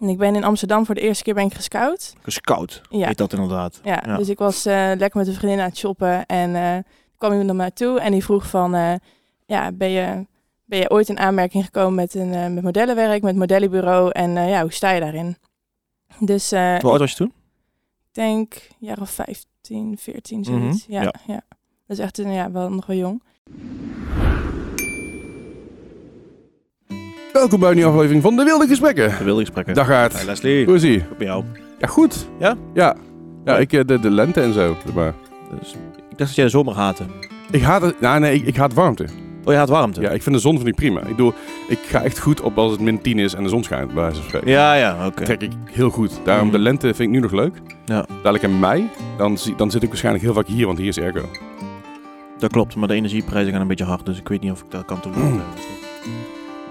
En ik ben in Amsterdam voor de eerste keer ben ik gescout. Gescout, Ja. heet dat inderdaad. Ja, Ja. dus ik was eh, lekker met een vriendin aan het shoppen en eh kwam iemand naar mij toe en die vroeg van, eh, ja, ben je, ben je ooit in aanmerking gekomen met, een, met modellenwerk, met modellenbureau en ja, hoe sta je daarin? Dus Hoe oud was je toen? ik denk jaar of 15, 14, zoiets. Mhm, ja, ja. Dat is echt een, ja, wel, nog wel jong. Welkom bij een nieuwe aflevering van De Wilde Gesprekken. De wilde gesprekken. Dag Aart. Hey Leslie, Hoe is ie? bij jou. Ja, goed. Ja? Ja. Ja, ik, eh, de, de lente en zo. Maar Dus, ik dacht dat jij de zomer haatte. ik haat het, nou, nee, ik, ik haat warmte. Oh, je haat warmte? Ja, ik vind de zon vind ik prima. Ik bedoel, ik ga echt goed op als het min 10 is en de zon schijnt, bij wijze van spreken. ja, ja, oké. trek ik heel goed. Daarom, Mhm. de lente vind ik nu nog leuk. Ja. Dadelijk in mei, dan, dan zit ik waarschijnlijk heel vaak hier, want hier is airco. Dat klopt, maar de energieprijzen gaan een beetje hard, dus ik weet niet of ik dat kan doen. Mm.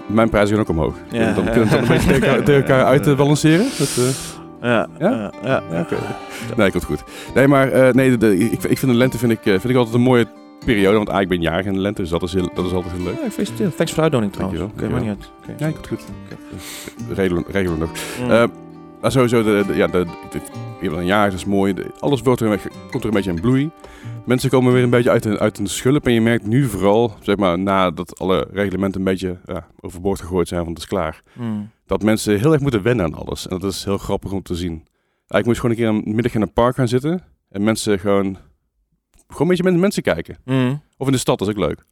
Mijn prijzen gaan ook omhoog. Ja. Dan kunnen we het dan een beetje tegen elkaar, uit te balanceren. Dat, eh, Ja, Ja? ja, ja. Ja, oké. Nee, komt goed. Nee, maar eh, nee, de, de- ik, ik vind de lente vind ik, eh, vind ik altijd een mooie periode. Want eigenlijk ben ik jarig in de lente, dus dat is, heel, dat is altijd heel leuk. Ja, gefeliciteerd. Thanks voor de uitnodiging trouwens. Dankjewel, Oké, maar niet uit. Oké. Ja, komt goed. Regelen, regelen we nog. Mm. Eh, maar sowieso, de, de- ja, de, de, een jaar, is mooi. De- alles wordt er, een komt er een beetje in bloei. Mensen komen weer een beetje uit hun, uit hun schulp. En je merkt nu vooral, zeg maar, nadat alle reglementen een beetje ja, overboord gegooid zijn, want het is klaar. Mm. Dat mensen heel erg moeten wennen aan alles. En dat is heel grappig om te zien. Eigenlijk moet je gewoon een keer aan middag in een park gaan zitten. En mensen gewoon, gewoon een beetje met de mensen kijken. Mm. Of in de stad, dat is ook leuk.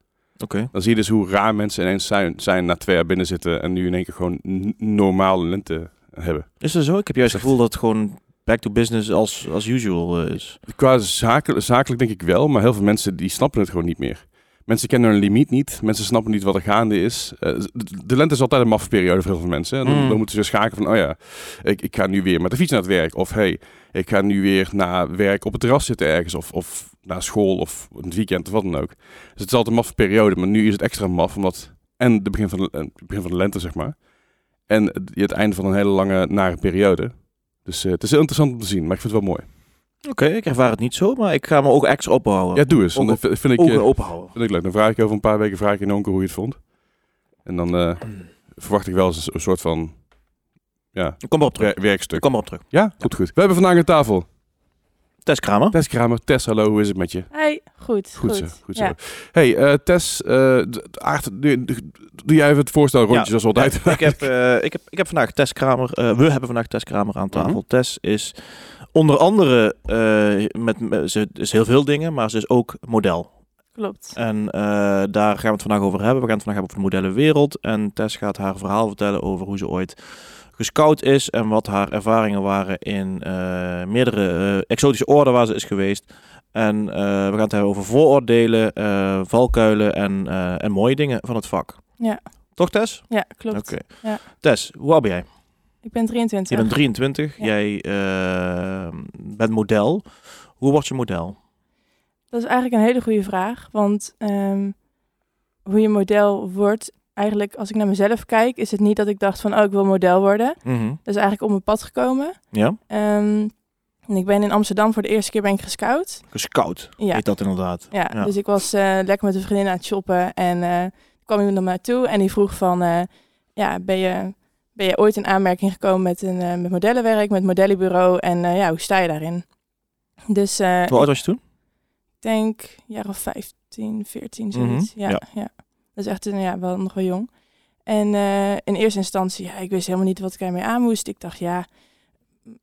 Oké. Dan zie je dus hoe raar mensen ineens zijn, zijn na twee jaar binnen zitten. En nu in één keer gewoon n- normale lente hebben. Is dat zo? Ik heb juist het gevoel dat het gewoon back to business als, als usual eh, is. Qua zaken, zakelijk denk ik wel, maar heel veel mensen die snappen het gewoon niet meer. Mensen kennen hun limiet niet. Mensen snappen niet wat er gaande is. Eh, de, lente is altijd een maffe periode voor heel veel mensen. En dan, Mm. dan moeten ze schakelen van, oh ja, ik, ik ga nu weer met de fiets naar het werk. Of hey, ik ga nu weer na werk op het terras zitten ergens. Of, of naar school of een weekend of wat dan ook. Dus het is altijd een maffe periode, maar nu is het extra maf. Omdat, en het begin van de, het begin van de lente, zeg maar. En het, het einde van een hele lange, nare periode. Dus eh, het is heel interessant om te zien, maar ik vind het wel mooi. Oké, ik ervaar het niet zo, maar ik ga me ook extra ophouden. Ja, doe eens. Ogen- vind ik, Ogen eh, open houden. Vind ik leuk. Dan vraag ik over een paar weken vraag ik in onkel hoe je het vond. En dan eh, verwacht ik wel eens Tess Kramer. Tess Kramer. Tess, hallo, hoe is het met je? Hi, goed. Goed, zo. Goed zo. Hey, eh, Tess, eh, d- Aart, doe, jij even het voorstel rondje zoals altijd? Ja, ik, heb, eh, ik, heb, ik heb vandaag Tess Kramer, eh, we hebben vandaag Tess Kramer aan tafel. Mhm. Tess is onder andere, eh, met, met, ze is heel veel dingen, maar ze is ook model. Klopt. En eh, daar gaan we het vandaag over hebben. We gaan het vandaag hebben over de modellenwereld. En Tess gaat haar verhaal vertellen over hoe ze ooit gescout is en wat haar ervaringen waren in eh, meerdere eh, exotische orden waar ze is geweest. En eh, we gaan het hebben over vooroordelen, valkuilen en, en mooie dingen van het vak. Ja. Toch Tess? Ja, klopt. Oké. Ja. Tess, hoe oud ben jij? Ik ben 23. Je bent 23. Ja. Jij bent model. Hoe word je model? Dat is eigenlijk een hele goede vraag. Want ehm, hoe je model wordt, eigenlijk als ik naar mezelf kijk, is het niet dat ik dacht van, oh, ik wil model worden. Mhm. Dat is eigenlijk op mijn pad gekomen. Ja? Ehm, en ik ben in Amsterdam voor de eerste keer ben ik gescout. Gescout Ja. heet dat inderdaad. Ja, Ja. dus ik was eh, lekker met een vriendin aan het shoppen en eh, kwam iemand naar mij toe en die vroeg van, eh, ja, ben je, ben je ooit in aanmerking gekomen met, een, met modellenwerk, met modellenbureau en ja, hoe sta je daarin? Dus Hoe oud was je toen? ik denk jaar of 15, 14, Mhm, zoiets. ja, ja. ja. Dat is echt een, ja, wel nog wel jong. En eh, in eerste instantie, ja, ik wist helemaal niet wat ik ermee aan moest. Ik dacht, ja,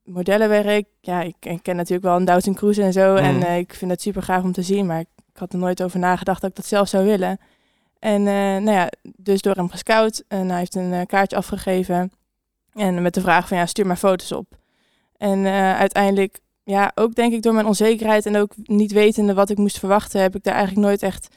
modellenwerk, ja, ik, ik ken natuurlijk wel een Doutzen Cruise en zo. En Mhm. eh, ik vind het super gaaf om te zien, maar ik, ik had er nooit over nagedacht dat ik dat zelf zou willen. En eh, nou ja, dus door hem gescout en hij heeft een kaartje afgegeven. En met de vraag van, ja, stuur maar foto's op. En uiteindelijk ja, ook denk ik door mijn onzekerheid en ook niet wetende wat ik moest verwachten, heb ik daar eigenlijk nooit echt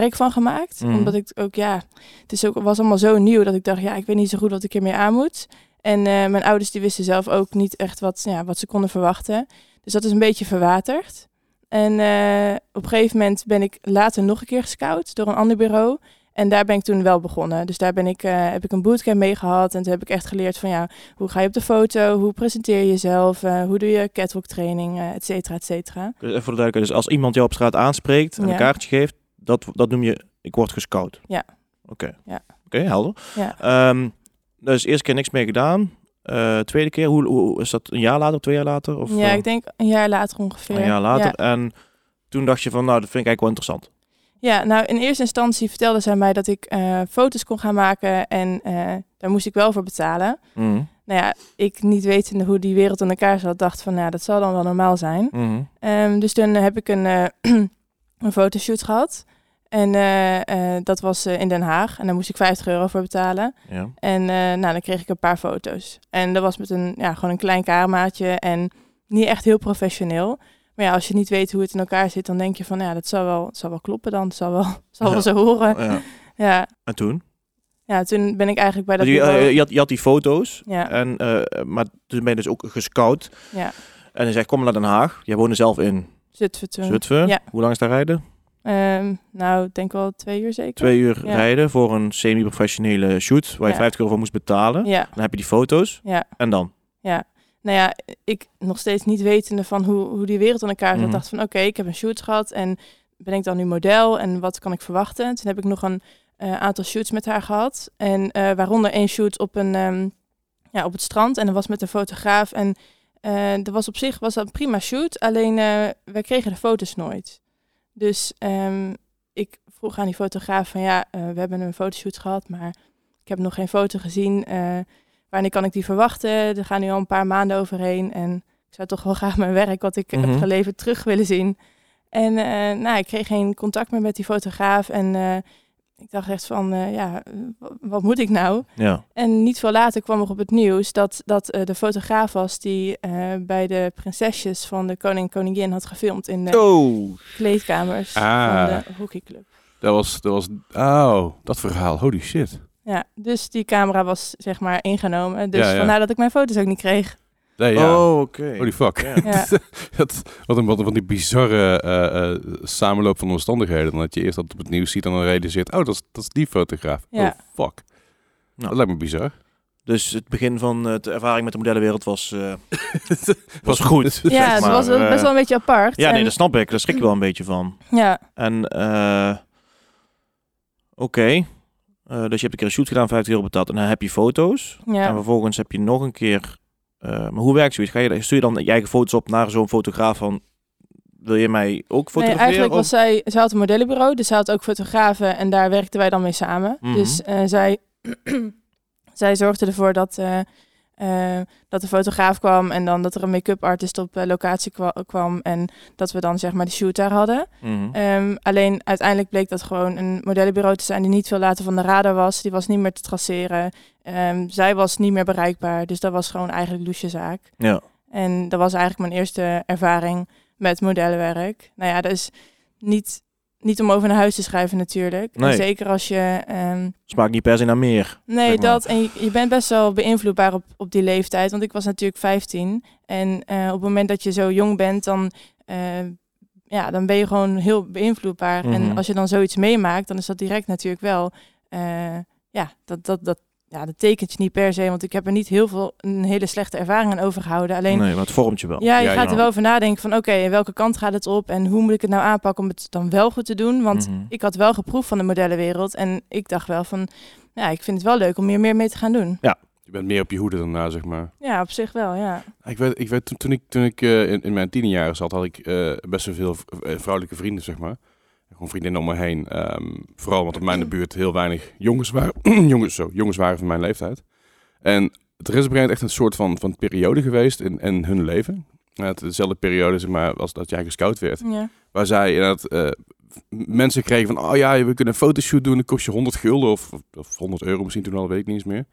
werk van gemaakt. Mhm. Omdat ik ook, ja, het is ook, was allemaal zo nieuw dat ik dacht, ja, ik weet niet zo goed wat ik ermee aan moet. En eh, mijn ouders die wisten zelf ook niet echt wat, ja, wat ze konden verwachten. Dus dat is een beetje verwaterd. En eh, op een gegeven moment ben ik later nog een keer gescout door een ander bureau. En daar ben ik toen wel begonnen. Dus daar ben ik, eh, heb ik een bootcamp mee gehad. En toen heb ik echt geleerd van ja, hoe ga je op de foto? Hoe presenteer je jezelf? hoe doe je catwalk training? et cetera, et cetera. Dus even voor de duidelijkheid, dus als iemand jou op straat aanspreekt en Ja. een kaartje geeft, dat, dat noem je, ik word gescout. Ja. Oké. Ja. Oké, helder. Ja. Ehm, dus eerst keer niks mee gedaan. Eh, tweede keer, hoe, hoe is dat? Een jaar later, twee jaar later? Of, ja, eh, ik denk een jaar later ongeveer. een jaar later. Ja. En toen dacht je van, nou, dat vind ik eigenlijk wel interessant. Ja, nou in eerste instantie vertelde zij mij dat ik eh, foto's kon gaan maken en daar moest ik wel voor betalen. Mhm. Nou ja, ik niet wetende hoe die wereld in elkaar zat, dacht van ja, dat zal dan wel normaal zijn. Ehm, dus toen heb ik een, een fotoshoot gehad. En eh, eh, dat was eh, in Den Haag. En daar moest ik 50 euro voor betalen. Ja. En nou, dan kreeg ik een paar foto's. En dat was met een, ja, gewoon een klein cameraatje en niet echt heel professioneel. Maar ja, als je niet weet hoe het in elkaar zit, dan denk je van ja, dat zal wel, zal wel kloppen dan. Het zal wel, zal wel zo horen. ja. Ja, En toen? ja, toen ben ik eigenlijk bij dat je, bureau- je, had, je had die foto's, Ja, en, maar toen ben je dus ook gescout. ja. En hij zegt, kom naar Den Haag. Jij woonde zelf in Zutphen toen. Zutphen. Ja. Hoe lang is daar rijden? Ehm, nou, ik denk wel twee uur zeker. Twee uur Ja. rijden voor een semi-professionele shoot, waar je Ja. 50 euro voor moest betalen. Ja, Dan heb je die foto's. ja. En dan? nou ja, ik nog steeds niet wetende van hoe, hoe die wereld in elkaar zat, Mhm. dacht van oké, ik heb een shoot gehad en ben ik dan nu model en wat kan ik verwachten? Toen heb ik nog een eh, aantal shoots met haar gehad en eh, waaronder één shoot op, een, ehm, ja, op het strand en dat was met een fotograaf en eh dat was op zich was dat een prima shoot, alleen wij kregen de foto's nooit. Dus ehm, ik vroeg aan die fotograaf van ja, eh, we hebben een fotoshoot gehad, maar ik heb nog geen foto gezien. eh, wanneer kan ik die verwachten? Er gaan nu al een paar maanden overheen. En ik zou toch wel graag mijn werk, wat ik Mhm. heb geleverd, terug willen zien. En eh, nou, ik kreeg geen contact meer met die fotograaf. En ik dacht echt van, eh, ja, wat moet ik nou? Ja. En niet veel later kwam er op het nieuws dat, dat eh, de fotograaf was die eh, bij de prinsesjes van de koning en koningin had gefilmd in de Oh. kleedkamers Ah. van de hockeyclub. Dat was, dat was, oh, dat verhaal, holy shit. Ja, dus die camera was zeg maar ingenomen. Dus Ja, ja. vandaar dat ik mijn foto's ook niet kreeg. Nee, ja. Oh, oké. Holy fuck. Dat, wat, een, wat, een, wat die bizarre eh, eh, samenloop van omstandigheden. Dan dat je eerst dat op het nieuws ziet en dan realiseert, oh, dat is, dat is die fotograaf. Oh, fuck. Nou. Dat lijkt me bizar. Dus het begin van eh, de ervaring met de modellenwereld was, eh, was goed. Ja, zeg het maar. was wel Eh, best wel een beetje apart. Ja, nee, En- dat snap ik. Daar schrik je wel een beetje van. Ja, En, eh, oké. Eh, dus je hebt een keer een shoot gedaan, 50 euro betaald. En dan heb je foto's. En ja. vervolgens heb je nog een keer... eh, maar hoe werkt zoiets? Ga je, stuur je dan je eigen foto's op naar zo'n fotograaf van... Wil je mij ook Nee, fotograferen? eigenlijk was zij, zij had een modellenbureau, dus zij had ook fotografen en daar werkten wij dan mee samen. Mhm. Dus eh, zij, zij zorgde ervoor dat, eh, eh, dat de fotograaf kwam en dan dat er een make-up artist op eh, locatie kwa- kwam en dat we dan zeg maar de shoot daar hadden. Mhm. Ehm, alleen uiteindelijk bleek dat gewoon een modellenbureau te zijn die niet veel later van de radar was. Die was niet meer te traceren. Ehm, zij was niet meer bereikbaar, dus dat was gewoon eigenlijk loesje zaak. Ja. En dat was eigenlijk mijn eerste ervaring met modellenwerk. Nou ja, dat is niet, niet om over naar huis te schrijven natuurlijk. Nee. Zeker als je... ehm, Smaakt niet per se naar meer. nee, Zeg maar. dat. En je, je bent best wel beïnvloedbaar op, op die leeftijd. Want ik was natuurlijk 15. En eh, op het moment dat je zo jong bent, dan... eh, ja, dan ben je gewoon heel beïnvloedbaar. Mhm. En als je dan zoiets meemaakt, dan is dat direct natuurlijk wel... eh, ja, dat, dat, dat, ja, dat tekent je niet per se. Want ik heb er niet heel veel een hele slechte ervaring aan overgehouden. Alleen Nee, maar het vormt je wel. ja, je Ja, gaat ja. er wel over nadenken van oké, in welke kant gaat het op en hoe moet ik het nou aanpakken om het dan wel goed te doen? Want Mhm. ik had wel geproefd van de modellenwereld en ik dacht wel van, ja, ik vind het wel leuk om hier meer mee te gaan doen. Je bent meer op je hoede daarna, zeg maar. Ja, op zich wel, ja. Ik weet, ik weet toen, toen ik, toen ik eh, in, in mijn tienerjaren zat, had ik eh, best wel veel eh, vrouwelijke vrienden, zeg maar. Vriendinnen om me heen. Ehm, vooral want op mijn buurt heel weinig jongens waren, jongens, zo, jongens waren van mijn leeftijd. En er is op een echt een soort van, van periode geweest in, in hun leven. Het- dezelfde periode zeg maar, als dat jij gescout werd. ja. Waar zij inderdaad eh, mensen kregen van, oh ja, we kunnen een fotoshoot doen, dat kost je 100 gulden of, of 100 euro misschien toen al, weet ik niet eens meer.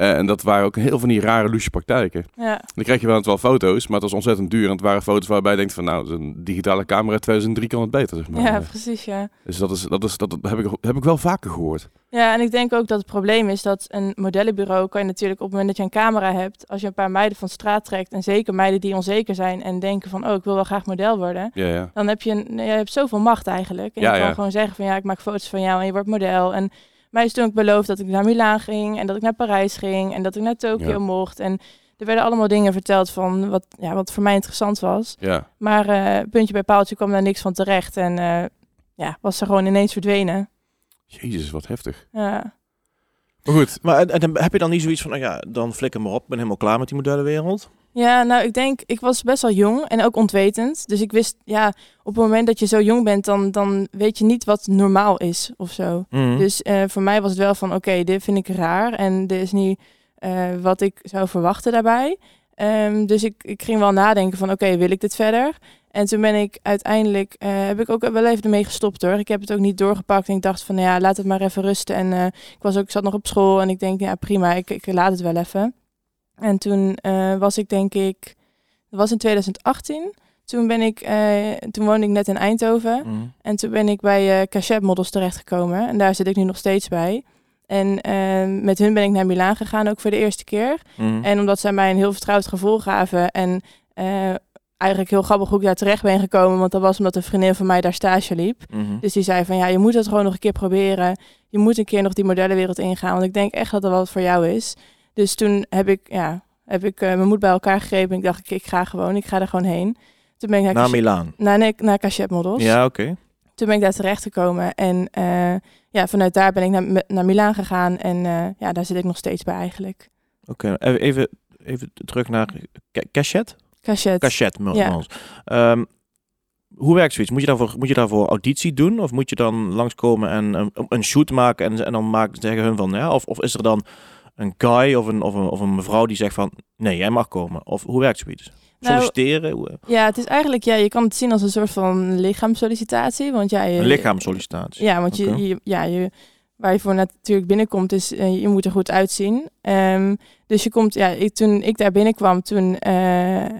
Eh, en dat waren ook heel van die rare loesje praktijken. Ja, Dan krijg je wel wel foto's, maar het was ontzettend duur. En het waren foto's waarbij je denkt van, nou, een digitale camera 2003 kan het beter, zeg maar. ja, precies, ja. Dus dat, is, dat, is, dat heb, ik, heb ik wel vaker gehoord. Ja, en ik denk ook dat het probleem is dat een modellenbureau kan je natuurlijk op het moment dat je een camera hebt, als je een paar meiden van straat trekt, en zeker meiden die onzeker zijn en denken van, oh, ik wil wel graag model worden, Ja, ja. dan heb je, een, je hebt zoveel macht eigenlijk. En Ja, je kan gewoon zeggen van ja, ik maak foto's van jou en je wordt model. En mij is toen ook beloofd dat ik naar Milaan ging en dat ik naar Parijs ging en dat ik naar Tokio Ja. mocht. En er werden allemaal dingen verteld van wat, ja, wat voor mij interessant was. Ja, Maar eh, puntje bij paaltje kwam daar niks van terecht en eh, ja, was er gewoon ineens verdwenen. jezus, wat heftig. Ja, Maar goed, Maar en, en dan heb je dan niet zoiets van, nou ja, dan flikker maar op, ben helemaal klaar met die modellenwereld? Ja, nou, ik denk, ik was best wel jong en ook ontwetend. Dus ik wist, ja, op het moment dat je zo jong bent, dan, dan weet je niet wat normaal is of zo. Mhm. Dus eh, voor mij was het wel van, oké, dit vind ik raar en dit is niet eh, wat ik zou verwachten daarbij. Ehm, dus ik, ik ging wel nadenken van, oké, wil ik dit verder? En toen ben ik uiteindelijk, eh, heb ik ook wel even ermee gestopt hoor. Ik heb het ook niet doorgepakt en ik dacht van, nou ja, laat het maar even rusten. En eh, ik, was ook, ik zat nog op school en ik denk, ja prima, ik, ik laat het wel even. En toen eh, was ik denk ik, dat was in 2018. Toen ben ik, toen woonde ik net in Eindhoven. Mhm. En toen ben ik bij eh Cachet Models terechtgekomen. En daar zit ik nu nog steeds bij. En eh, met hun ben ik naar Milaan gegaan, ook voor de eerste keer. Mhm. En omdat zij mij een heel vertrouwd gevoel gaven. En eh, eigenlijk heel grappig hoe ik daar terecht ben gekomen. Want dat was omdat een vriendin van mij daar stage liep. Mhm. Dus die zei van ja, je moet het gewoon nog een keer proberen. Je moet een keer nog die modellenwereld ingaan. Want ik denk echt dat dat wat voor jou is. Dus toen heb ik, ja, heb ik eh, mijn moed bij elkaar gegrepen. En ik dacht, ik, ik ga gewoon, ik ga er gewoon heen. Toen ben ik naar, Milaan. naar, nee, naar Cachet Models. Ja, oké. Toen ben ik daar terecht gekomen. En eh, ja, vanuit daar ben ik naar, naar Milaan gegaan. En eh, ja, daar zit ik nog steeds bij eigenlijk. Oké, even, even, even terug naar Ca- Cachet? Cachet. Cachet, Ja. Ehm, hoe werkt zoiets? Moet je, daarvoor, moet je daarvoor auditie doen? Of moet je dan langskomen en een, een shoot maken en, en dan maken, zeggen hun van ja? Of, of is er dan een guy of een, of, een, of een mevrouw die zegt van nee, jij mag komen? Of hoe werkt zoiets? Nou, Solliciteren? Hoe- Ja, het is eigenlijk, ja, je kan het zien als een soort van lichaamssollicitatie. Want ja, je, Een lichaamssollicitatie? Ja, want je, je, ja, je, waar je voor natuurlijk binnenkomt, is eh, je moet er goed uitzien. Ehm, dus je komt, ja, ik, toen ik daar binnenkwam, toen, eh, eh,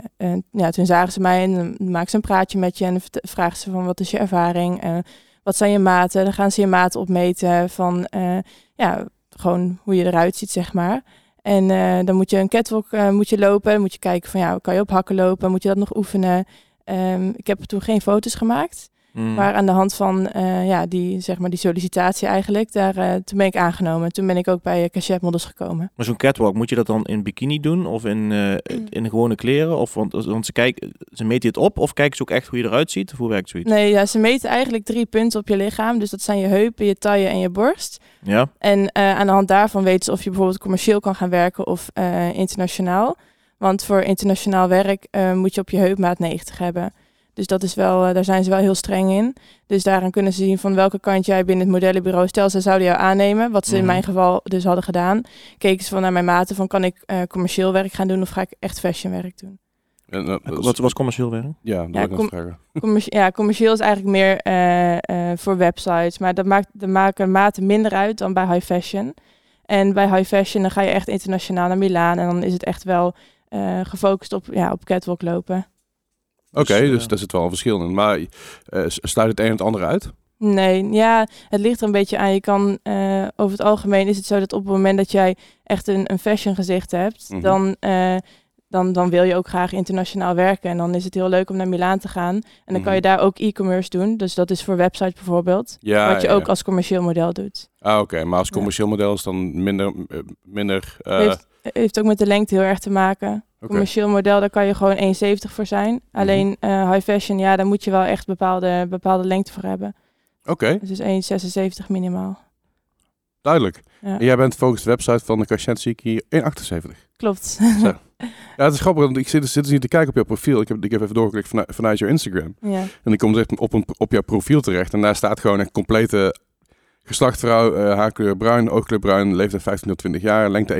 ja, toen zagen ze mij en dan maken ze een praatje met je en vragen ze van wat is je ervaring, Eh, wat zijn je maten. Dan gaan ze je maten opmeten van, eh, ja, gewoon hoe je eruit ziet, zeg maar. En eh, dan moet je een catwalk eh, moet je lopen, dan moet je kijken van, ja, kan je op hakken lopen, moet je dat nog oefenen. Ehm, ik heb toen geen foto's gemaakt. Mm. Maar aan de hand van eh, ja, die, zeg maar, die sollicitatie eigenlijk, daar, eh, toen ben ik aangenomen. Toen ben ik ook bij uh, Cachet Models gekomen. Maar zo'n catwalk, moet je dat dan in bikini doen of in, eh, in gewone kleren? Of, want, want ze, kijken, ze meten het op of kijken ze ook echt hoe je eruit ziet? Of hoe werkt zoiets? Nee, ja, ze meten eigenlijk drie punten op je lichaam. Dus dat zijn je heupen, je taille en je borst. Ja? En eh, aan de hand daarvan weten ze of je bijvoorbeeld commercieel kan gaan werken of eh, internationaal. Want voor internationaal werk eh, moet je op je heupmaat 90 hebben. Dus dat is wel, eh, daar zijn ze wel heel streng in. Dus daaraan kunnen ze zien van welke kant jij binnen het modellenbureau... Stel, ze zouden jou aannemen, wat ze in Mhm. mijn geval dus hadden gedaan. Keken ze van naar mijn maten van kan ik eh, commercieel werk gaan doen of ga ik echt fashion werk doen. En, eh, Wat was commercieel werk? ja, dat Ja, wil ik kom- nog vragen. Commerci- ja, commercieel is eigenlijk meer eh, eh, voor websites. Maar dat maakt, de maken maten minder uit dan bij high fashion. En bij high fashion dan ga je echt internationaal naar Milaan. En dan is het echt wel eh, gefocust op, ja, op catwalk lopen. Oké, Dus, dus, eh, daar zit wel een verschil in. Maar eh, sluit het een en het andere uit? Nee, ja, het ligt er een beetje aan. Je kan, eh, over het algemeen is het zo dat op het moment dat jij echt een, een fashion gezicht hebt, Mhm. dan, dan, dan wil je ook graag internationaal werken. En dan is het heel leuk om naar Milaan te gaan. En dan kan je Mhm. daar ook e-commerce doen. Dus dat is voor websites bijvoorbeeld. Ja, wat je ja, ook ja. als commercieel model doet. Ah, oké. Maar als commercieel model is dan minder... minder eh, heeft, heeft ook met de lengte heel erg te maken. Mhm. Commercieel model, daar kan je gewoon 1,70 voor zijn. Alleen eh, high fashion, ja, daar moet je wel echt bepaalde, bepaalde lengte voor hebben. Oké, Dus 1,76 minimaal. duidelijk. Ja. En jij bent volgens de website van de Cachet zie ik hier 1,78. Klopt. Ja, het is grappig, want ik zit, zit dus niet te kijken op jouw profiel. Ik heb, ik heb even doorgeklikt vanuit, vanuit jouw Instagram. ja. En ik kom dus echt op, een, op jouw profiel terecht. En daar staat gewoon een complete geslachtvrouw, eh haarkleur bruin, oogkleur bruin, leeftijd 15 tot 20 jaar, lengte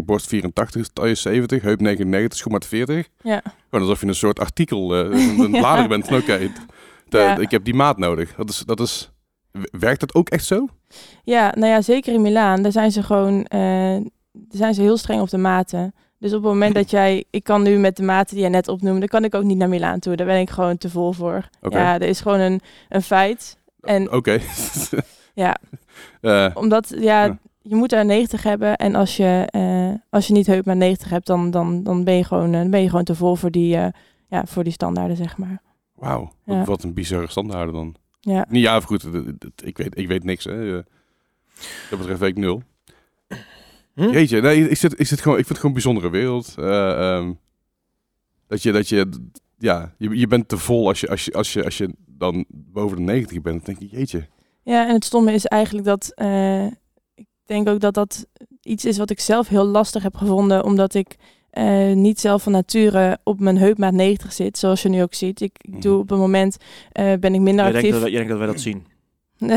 1,78, borst 84, taille 70, heup 99, schoenmaat 40. Ja. Gewoon alsof je een soort artikel, eh, een Ja. blader bent oké, Ja. ik heb die maat nodig. Dat is, dat is, werkt dat ook echt zo? ja, nou ja, zeker in Milaan. Daar zijn ze gewoon daar zijn ze heel streng op de maten. Dus op het moment dat jij, ik kan nu met de maten die jij net opnoemde, kan ik ook niet naar Milaan toe. Daar ben ik gewoon te vol voor. Oké. Ja, er is gewoon een, een feit. En Oké. ja, Eh, Omdat, ja, Ja. je moet daar 90 hebben. En als je, eh, als je niet heup maar 90 hebt, dan, dan, dan, ben je gewoon, eh, dan ben je gewoon te vol voor die, eh, ja, voor die standaarden, zeg maar. Wauw, Ja. wat een bizarre standaarden dan. Ja, Niet ja, of goed, ik weet, ik weet niks. Hè. Eh, Dat betreft weet ik nul. Hm? Jeetje, nee, ik, zit, ik, zit gewoon, ik vind het gewoon een bijzondere wereld. Eh, ehm, dat je, dat je, ja, je, je bent te vol als je, als, je, als, je, als je dan boven de 90 bent. Dan denk je, jeetje. Ja en het stomme is eigenlijk dat, eh, ik denk ook dat dat iets is wat ik zelf heel lastig heb gevonden, omdat ik eh, niet zelf van nature op mijn heupmaat 90 zit, zoals je nu ook ziet. Ik, ik doe Mhm. op een moment eh, ben ik minder Jij denkt, actief. dat, jij denkt dat wij dat zien.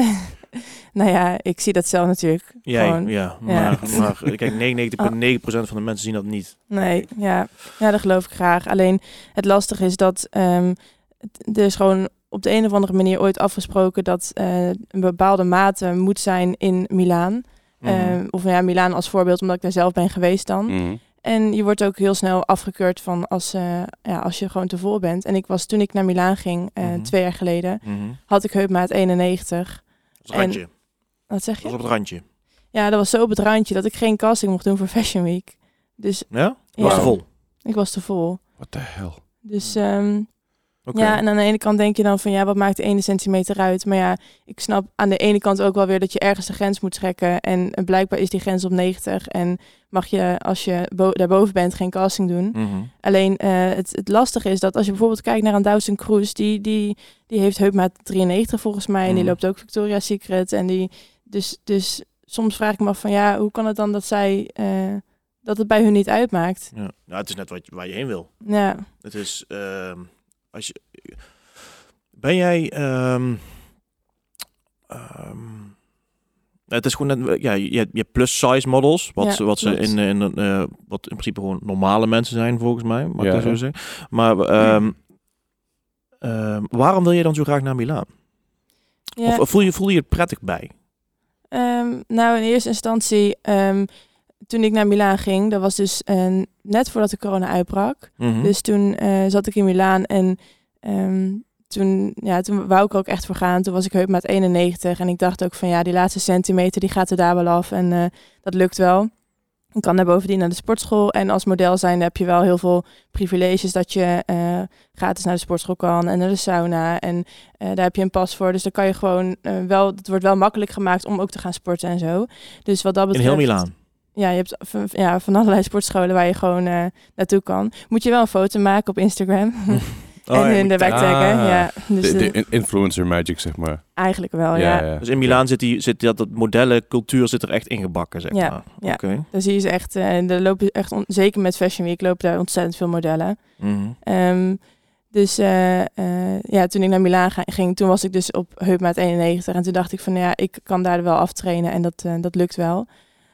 nou ja, ik zie dat zelf natuurlijk. Jij, Gewoon, ja. ja. Maar, maar kijk, 99,9% van de mensen zien dat niet. Nee, ja. ja, dat geloof ik graag. Alleen het lastige is dat het- er is gewoon op de een of andere manier ooit afgesproken dat eh, een bepaalde mate moet zijn in Milaan. Mhm. Ehm, of ja, Milaan als voorbeeld, omdat ik daar zelf ben geweest dan. Mhm. En je wordt ook heel snel afgekeurd van als, eh, ja, als je gewoon te vol bent. En ik was toen ik naar Milaan ging, eh, Mhm. twee jaar geleden, had ik heupmaat 91. Dat is het randje. Wat zeg Dat je? op het randje. Ja, dat was zo op het randje dat ik geen casting mocht doen voor Fashion Week. Dus Ja? ja, Was te vol. ik was te vol. What the hell? Dus ehm, Ja, en aan de ene kant denk je dan van ja, wat maakt de ene centimeter uit? Maar ja, ik snap aan de ene kant ook wel weer dat je ergens de grens moet trekken. En eh, blijkbaar is die grens op 90 en mag je als je bo daarboven bent geen casting doen. Mhm. Alleen eh, het, het lastige is dat als je bijvoorbeeld kijkt naar een Dawson Cruise, die, die, die heeft heupmaat 93 volgens mij. En die Mhm. loopt ook Victoria's Secret. En die, dus, dus soms vraag ik me af van ja, hoe kan het dan dat zij eh, dat het bij hun niet uitmaakt? Ja. Nou, het is net wat, waar je heen wil. Ja, Het is, ehm, als je, ben jij, ehm, ehm, het is gewoon net, ja, je, hebt- je hebt plus size models, wat, Ja, ze- wat ze klopt. in, in eh, wat in principe gewoon normale mensen zijn volgens mij, mag Ja. ik dat zo zeggen. Maar ehm, ehm, waarom wil je dan zo graag naar Milaan? ja. Of voel je, voel je het prettig bij? Ehm, nou, in eerste instantie, ehm, toen ik naar Milaan ging, dat was dus eh, net voordat de corona uitbrak. Mhm. Dus toen eh, zat ik in Milaan en ehm, toen, ja, toen wou ik er ook echt voor gaan. Toen was ik heupmaat 91 en ik dacht ook van ja, die laatste centimeter die gaat er daar wel af en eh, dat lukt wel. Ik kan daar bovendien naar de sportschool en als model zijn heb je wel heel veel privileges dat je gratis naar de sportschool kan en naar de sauna en daar heb je een pas voor. Dus dan kan je gewoon wel, het wordt wel makkelijk gemaakt om ook te gaan sporten en zo. Dus wat dat in betreft. heel Milaan. Ja, je hebt van, ja, van allerlei sportscholen waar je gewoon eh, naartoe kan. Moet je wel een foto maken op Instagram. Oh, en ja, hun erbij taggen. Ah. ja, dus De, eh, de influencer magic, zeg maar. eigenlijk wel, ja. Dus in Milaan zit, die, zit dat, dat modellencultuur zit er echt ingebakken, zeg Ja, maar. ja. Oké. Dan zie je ze echt, eh er lopen echt, on- zeker met Fashion Week, lopen daar ontzettend veel modellen. Mhm. Ehm, dus eh, eh, ja, toen ik naar Milaan ga- ging, toen was ik dus op heupmaat 91. En toen dacht ik van, ja, ik kan daar wel aftrainen en dat, dat lukt wel.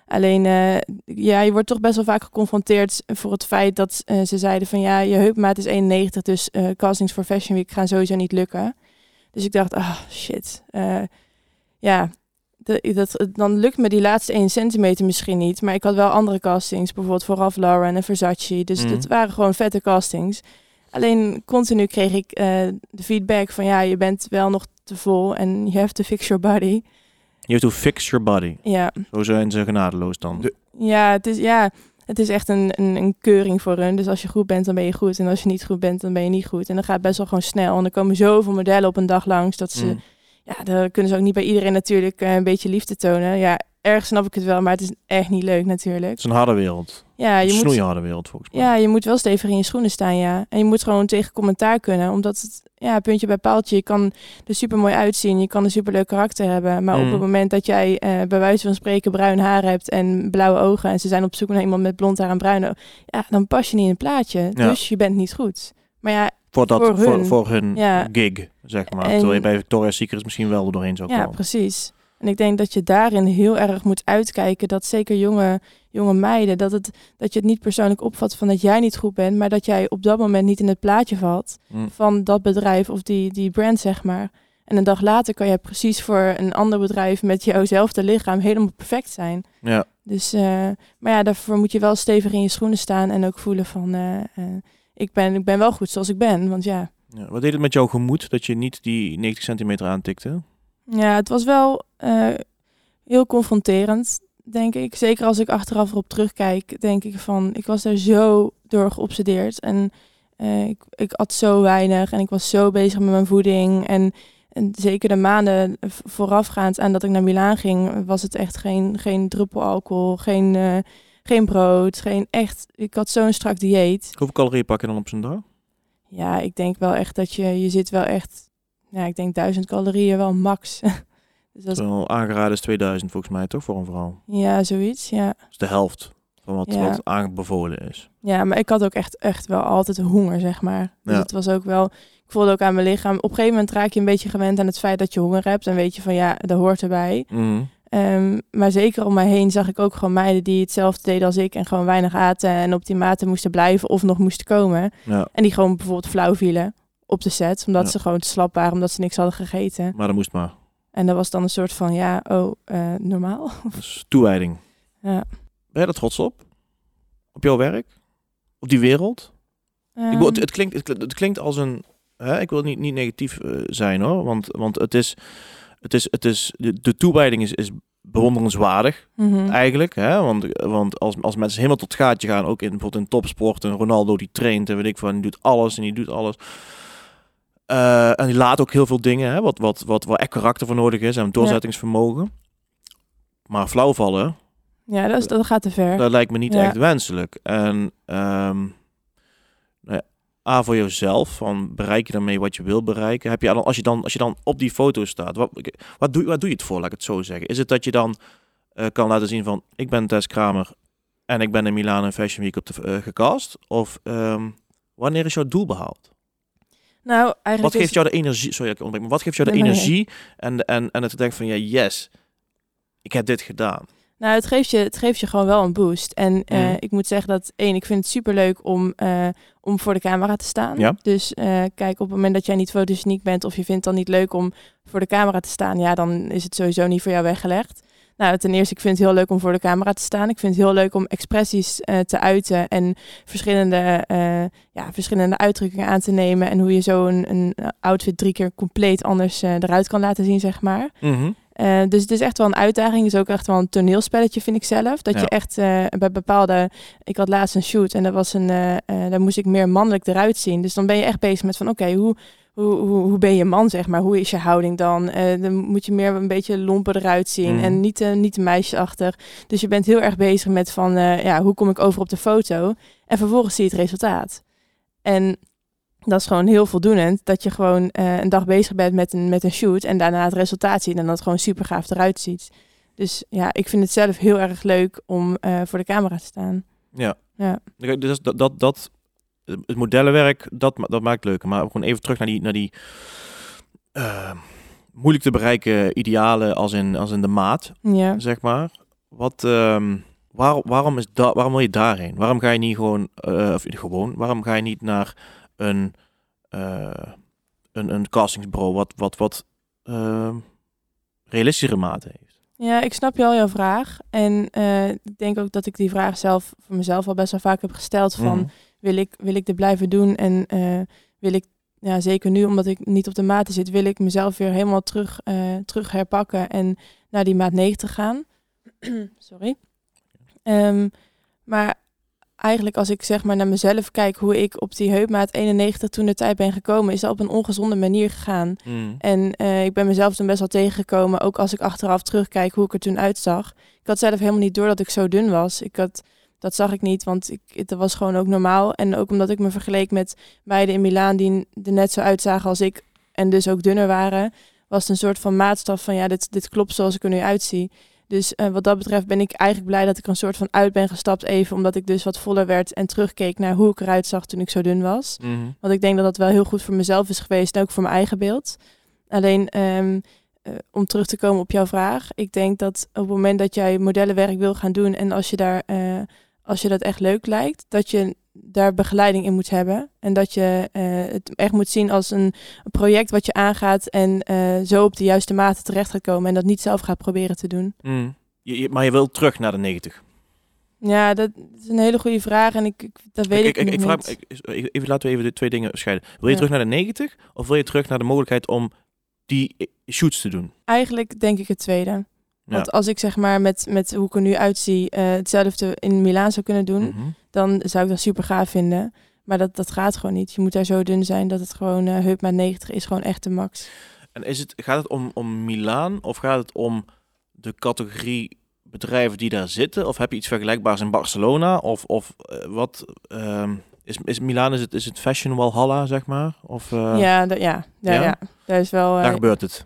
Alleen, eh, ja, je wordt toch best wel vaak geconfronteerd voor het feit dat eh, ze zeiden van, ja, je heupmaat is 91, dus eh, castings voor Fashion Week gaan sowieso niet lukken. Dus ik dacht, ah, shit. Eh, ja, de- dat, dan lukt me die laatste 1 centimeter misschien niet. Maar ik had wel andere castings, bijvoorbeeld voor Ralph Lauren en Versace. Dus Mhm. het waren gewoon vette castings. Alleen continu kreeg ik de feedback van ja, je bent wel nog te vol en you have to fix your body. You have to fix your body. Ja, Zo zijn ze genadeloos dan. De- ja, het is, ja, het is echt een, een, een keuring voor hun. Dus als je goed bent, dan ben je goed. En als je niet goed bent, dan ben je niet goed. En dan gaat het best wel gewoon snel. En er komen zoveel modellen op een dag langs dat ze Mm. Ja, dan kunnen ze ook niet bij iedereen natuurlijk eh, een beetje liefde tonen. Ja, ergens snap ik het wel, maar het is echt niet leuk natuurlijk. Het is een harde wereld. Ja, Een je moet, snoeiharde wereld volgens mij. ja, je moet wel stevig in je schoenen staan, ja. En je moet gewoon tegen commentaar kunnen, omdat het, ja, puntje bij paaltje, je kan er super mooi uitzien, je kan een super leuk karakter hebben, maar Mm. op het moment dat jij eh, bij wijze van spreken bruin haar hebt en blauwe ogen en ze zijn op zoek naar iemand met blond haar en bruine ja, dan pas je niet in het plaatje. Ja. Dus je bent niet goed. Maar ja, Voor, dat, Voor hun. voor hun Ja. gig, zeg maar. En- Terwijl je bij Victoria's Secret misschien wel er doorheen zou Ja, komen. precies. En ik denk dat je daarin heel erg moet uitkijken dat zeker jonge, jonge meiden, dat, het, dat je het niet persoonlijk opvat van dat jij niet goed bent, maar dat jij op dat moment niet in het plaatje valt Mm. van dat bedrijf of die, die brand, zeg maar. En een dag later kan je precies voor een ander bedrijf met jouwzelfde lichaam helemaal perfect zijn. Ja. Dus, eh, maar ja, daarvoor moet je wel stevig in je schoenen staan en ook voelen van, eh, eh, ik, ben, ik ben wel goed zoals ik ben. Want ja, Ja. Wat deed het met jouw gemoed dat je niet die 90 centimeter aantikte? Ja, het was wel eh, heel confronterend, denk ik. Zeker als ik achteraf erop terugkijk, denk ik van, ik was daar zo door geobsedeerd. En eh, ik, ik at zo weinig en ik was zo bezig met mijn voeding. En, en zeker de maanden voorafgaand aan dat ik naar Milaan ging, was het echt geen, geen druppel alcohol, geen, eh, geen brood, geen echt... Ik had zo'n strak dieet. Hoeveel calorieën pak je dan op zo'n dag? Ja, ik denk wel echt dat je, je zit wel echt, ja, ik denk duizend calorieën wel max. Dus dat, Terwijl aangeraden is 2000 volgens mij toch voor een vrouw. ja, zoiets, ja. Is de helft van wat, Ja. wat aanbevolen is. Ja, maar ik had ook echt, echt wel altijd honger, zeg maar. Dus Ja. het was ook wel... Ik voelde ook aan mijn lichaam... Op een gegeven moment raak je een beetje gewend aan het feit dat je honger hebt. En weet je van, ja, dat hoort erbij. Mhm. Ehm, maar zeker om mij heen zag ik ook gewoon meiden die hetzelfde deden als ik. En gewoon weinig aten en op die maten moesten blijven of nog moesten komen. Ja, En die gewoon bijvoorbeeld flauw vielen op de set. Omdat Ja. ze gewoon te slap waren, omdat ze niks hadden gegeten. maar dat moest maar. En dat was dan een soort van, ja, oh, eh, normaal. Toewijding. ja. Ben je er trots op? Op jouw werk? Op die wereld? ik het, Ehm, het, klinkt, het, klinkt- het klinkt als een... Hè, ik wil niet, niet negatief eh, zijn hoor. Want, want het is... Het is, het is de, de toewijding is, is bewonderenswaardig mhm. eigenlijk. Hè? Want, want als, als mensen helemaal tot gaatje gaan, ook in, bijvoorbeeld in topsport, en Ronaldo die traint en weet ik van, die doet alles en die doet alles. Eh, en die laat ook heel veel dingen, hè? Wat, wat, wat, waar echt karakter voor nodig is en doorzettingsvermogen. Maar flauwvallen, Ja, dat, is, dat gaat te ver. dat lijkt me niet Ja. echt wenselijk. En ehm, nou ja, A voor jezelf, van bereik je daarmee wat je wil bereiken? Heb je dan, als, je dan, als je dan op die foto staat, wat, wat, doe, wat doe je het voor, laat ik het zo zeggen? Is het dat je dan eh, kan laten zien van, ik ben Tess Kramer en ik ben in Milaan en Fashion Week op de, eh, gecast? Of ehm, wanneer is jouw doel behaald? Nou, Wat eigenlijk geeft is, jou de energie? Sorry, ik onderbreek, maar wat geeft jou de Nee, energie en, en, en het denken van, ja, yes, ik heb dit gedaan. nou, het, geeft je, het geeft je gewoon wel een boost. En eh, Mhm. ik moet zeggen dat, één, ik vind het superleuk om, eh, om voor de camera te staan. Ja. Dus eh, kijk, op het moment dat jij niet fotogeniek bent of je vindt het dan niet leuk om voor de camera te staan, ja, dan is het sowieso niet voor jou weggelegd. Nou, ten eerste, ik vind het heel leuk om voor de camera te staan. Ik vind het heel leuk om expressies eh, te uiten en verschillende, eh, ja, verschillende uitdrukkingen aan te nemen. En hoe je zo een, een outfit drie keer compleet anders eruit kan laten zien, zeg maar. Mhm. Eh, dus het is echt wel een uitdaging. Het is ook echt wel een toneelspelletje, vind ik zelf. Dat Ja. je echt eh, bij bepaalde... Ik had laatst een shoot en dat was een, eh, daar moest ik meer mannelijk eruit zien. Dus dan ben je echt bezig met van, oké, hoe, hoe, hoe, hoe ben je man, zeg maar? Hoe is je houding dan? Dan moet je meer een beetje lomper eruit zien Mhm. en niet, niet meisjesachtig. Dus je bent heel erg bezig met van, ja, hoe kom ik over op de foto? En vervolgens zie je het resultaat. En dat is gewoon heel voldoenend. Dat je gewoon eh, een dag bezig bent met een, met een shoot. En daarna het resultaat ziet. En dat het gewoon super gaaf eruit ziet. Dus ja, ik vind het zelf heel erg leuk om eh, voor de camera te staan. Ja. Ja. Dus dat, dat, dat, het modellenwerk, dat, dat maakt het leuker. Maar gewoon even terug naar die, naar die eh, moeilijk te bereiken idealen als in, als in de maat, Ja. zeg maar. Wat, ehm, waar, waarom, is dat, waarom wil je daarheen? Waarom ga je niet gewoon, of gewoon, waarom ga je niet naar een, eh, een, een castingsbureau wat, wat, wat ehm, realistischere maten heeft? Ja, ik snap je al jouw vraag. En eh, ik denk ook dat ik die vraag zelf voor mezelf al best wel vaak heb gesteld. Van Mhm. wil, ik, wil ik dit blijven doen? En wil ik, ja, zeker nu omdat ik niet op de maten zit, wil ik mezelf weer helemaal terug, terug herpakken en naar die maat 90 gaan. Sorry. Ehm, maar eigenlijk als ik zeg maar naar mezelf kijk hoe ik op die heupmaat 91 toen de tijd ben gekomen, is dat op een ongezonde manier gegaan. Mhm. En eh, ik ben mezelf toen best wel tegengekomen, ook als ik achteraf terugkijk hoe ik er toen uitzag. Ik had zelf helemaal niet door dat ik zo dun was. Ik had, dat zag ik niet, want ik, het was gewoon ook normaal. En ook omdat ik me vergeleek met meiden in Milaan die er net zo uitzagen als ik en dus ook dunner waren, was het een soort van maatstaf van ja, dit, dit klopt zoals ik er nu uitzie. Dus eh, wat dat betreft ben ik eigenlijk blij dat ik een soort van uit ben gestapt even, omdat ik dus wat voller werd en terugkeek naar hoe ik eruit zag toen ik zo dun was. Mhm. Want ik denk dat dat wel heel goed voor mezelf is geweest en ook voor mijn eigen beeld. Alleen ehm, eh, om terug te komen op jouw vraag. Ik denk dat op het moment dat jij modellenwerk wil gaan doen en als je, daar, eh, als je dat echt leuk lijkt, dat je daar begeleiding in moet hebben. En dat je eh, het echt moet zien als een, project wat je aangaat en eh, zo op de juiste mate terecht gaat komen en dat niet zelf gaat proberen te doen. Mhm. Je, je- maar je wil terug naar de 90. Ja, dat is een hele goede vraag en ik, ik- dat weet ik, ik, ik, ik vraag, niet. ik- even, laten we even de twee dingen scheiden. Wil je Ja. terug naar de 90 of wil je terug naar de mogelijkheid om die eh, shoots te doen? Eigenlijk denk ik het tweede. Ja. Want als ik zeg maar met, met hoe ik er nu uitzie hetzelfde in Milaan zou kunnen doen, Mhm. Dan zou ik dat super gaaf vinden. Maar dat, dat gaat gewoon niet. Je moet daar zo dun zijn dat het gewoon eh heupmaat 90 is gewoon echt de max. En is het, gaat het om, om Milaan of gaat het om de categorie bedrijven die daar zitten? Of heb je iets vergelijkbaars in Barcelona? Of, of eh, wat ehm, is, is Milaan is het, is het fashion Walhalla, zeg maar? Of eh, ja, ja, ja, ja? ja, daar is wel. daar gebeurt het?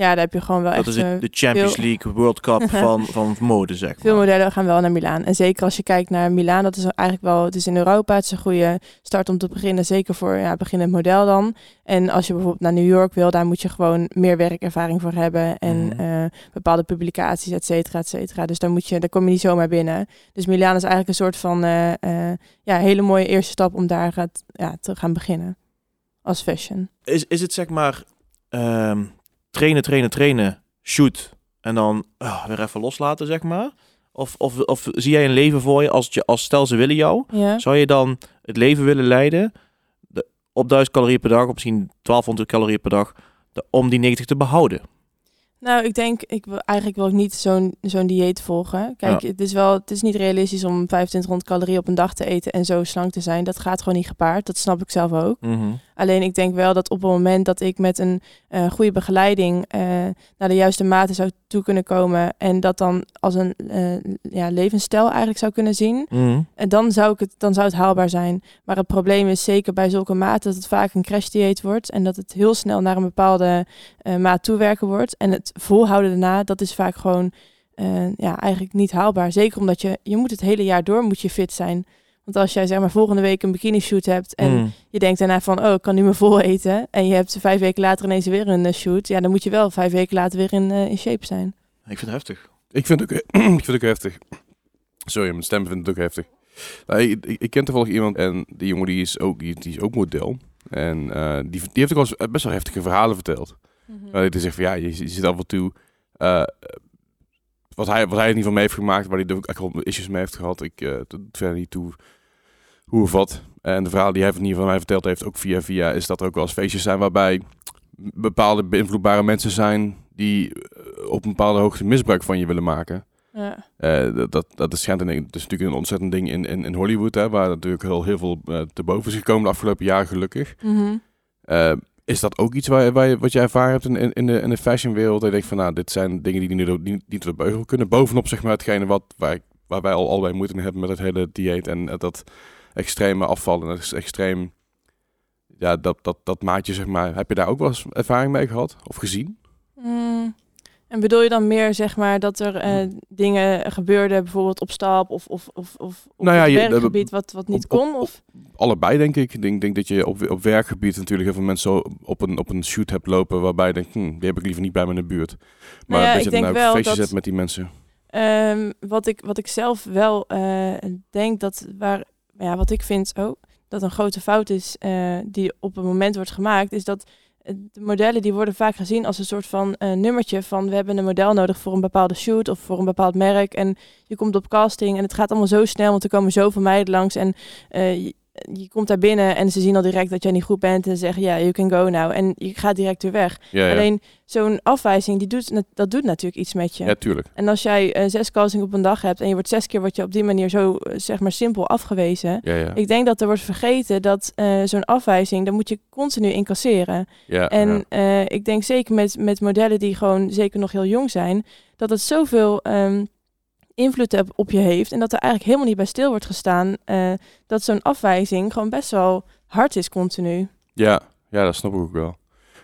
Ja, daar heb je gewoon wel Dat echt is eh, de, Champions veel- League World Cup van, van mode, zeg Veel maar. modellen gaan wel naar Milaan. En zeker als je kijkt naar Milaan, dat is eigenlijk wel, het is in Europa, het is een goede start om te beginnen. Zeker voor ja, beginnend model dan. En als je bijvoorbeeld naar New York wil, daar moet je gewoon meer werkervaring voor hebben. En Mhm. eh, bepaalde publicaties, et cetera, et cetera. Dus daar, moet je, daar kom je niet zomaar binnen. Dus Milaan is eigenlijk een soort van eh, ja, hele mooie eerste stap om daar gaat, ja, te gaan beginnen. Als fashion. Is, is het zeg maar ehm, trainen, trainen, trainen, shoot en dan ah, weer even loslaten, zeg maar? Of, of, of zie jij een leven voor je als, je, als stel ze willen jou? Ja. Zou je dan het leven willen leiden de, op 1000 calorieën per dag, of misschien 1200 calorieën per dag, de- om die 90 te behouden? Nou, ik denk, ik wil eigenlijk wil ik niet zo'n zo'n dieet volgen. Kijk, het is wel, het is niet realistisch om 2500 calorieën op een dag te eten en zo slank te zijn. Dat gaat gewoon niet gepaard. Dat snap ik zelf ook. Alleen ik denk wel dat op het moment dat ik met een eh, goede begeleiding eh, naar de juiste mate zou toe kunnen komen en dat dan als een eh, ja, levensstijl eigenlijk zou kunnen zien, en dan zou, ik het, dan zou het haalbaar zijn. Maar het probleem is zeker bij zulke maten dat het vaak een crashdieet wordt. En dat het heel snel naar een bepaalde maat toewerken wordt. En het volhouden daarna, dat is vaak gewoon ja, eigenlijk niet haalbaar. Zeker omdat je, je moet het hele jaar door moet je fit zijn. Want als jij zeg maar volgende week een bikini shoot hebt en Mm. je denkt daarna van, oh, ik kan nu me vol eten. En je hebt vijf weken later ineens weer een eh, shoot. Ja, dan moet je wel vijf weken later weer in, eh, in shape zijn. Ik vind het heftig. Ik vind het ook, ik vind het ook heftig. Sorry, mijn stem vindt het ook heftig. Nou, ik, ik, ik ken toevallig iemand en die jongen die is ook, die, die is ook model. En eh, die, die heeft ook eens best wel heftige verhalen verteld. Waar hij zegt van ja, je, je zit af en toe... wat, hij, wat hij er niet van mee heeft gemaakt, waar hij ook echt issues mee heeft gehad. Ik uh, verder niet toe hoe of wat. En de verhaal die hij in ieder geval mij verteld heeft, ook via via, is dat er ook wel eens feestjes zijn waarbij bepaalde beïnvloedbare mensen zijn die eh, op een bepaalde hoogte misbruik van je willen maken. Ja. Eh, dat, dat, dat is, schijnt een, dat is natuurlijk een ontzettend ding in, in, in Hollywood, hè, waar natuurlijk heel, heel veel te boven is gekomen de afgelopen jaren, gelukkig. Eh, is dat ook iets waar, waar je, wat jij ervaren hebt in, in, de, in de fashionwereld? Dat je denkt van, nou, dit zijn dingen die niet, niet, niet de beugel kunnen. Bovenop, zeg maar, hetgene wat, waar, waar wij al allebei moeite hebben met het hele dieet en eh, dat extreme afvallen. En dat extreem, ja, dat, dat, dat maatje, zeg maar. Heb je daar ook wel eens ervaring mee gehad of gezien? Mm. En bedoel je dan meer, zeg maar, dat er eh, dingen gebeurden, bijvoorbeeld op stap of, of, of, of op Nou ja, het je- werkgebied, wat, wat niet op- kon? Of? Allebei, denk ik. Ik denk, denk dat je op, op werkgebied natuurlijk heel veel mensen op een, op een shoot hebt lopen waarbij je denkt, hm, die heb ik liever niet bij me in de buurt. Maar Nou ja, dat je dan ook feestjes hebt met die mensen. Ehm, wat, ik, wat ik zelf wel eh, denk dat waar, ja, wat ik vind oh, dat een grote fout is eh, die op een moment wordt gemaakt, is dat de modellen die worden vaak gezien als een soort van eh, nummertje van we hebben een model nodig voor een bepaalde shoot of voor een bepaald merk en je komt op casting en het gaat allemaal zo snel, want er komen zoveel meiden langs en eh, je, komt daar binnen en ze zien al direct dat jij niet goed bent en ze zeggen ja, you can go now en je gaat direct weer weg. Ja, ja. Alleen zo'n afwijzing, die doet, dat doet natuurlijk iets met je. ja, tuurlijk. En als jij eh, zes castings op een dag hebt en je wordt zes keer wordt je op die manier zo eh, zeg maar simpel afgewezen. Ja. Ik denk dat er wordt vergeten dat eh, zo'n afwijzing, daar moet je continu incasseren. ja, En ik denk zeker met, met modellen die gewoon zeker nog heel jong zijn, dat het zoveel ehm, invloed heb, op je heeft. En dat er eigenlijk helemaal niet bij stil wordt gestaan eh, dat zo'n afwijzing gewoon best wel hard is continu. Ja, ja, dat snap ik ook wel.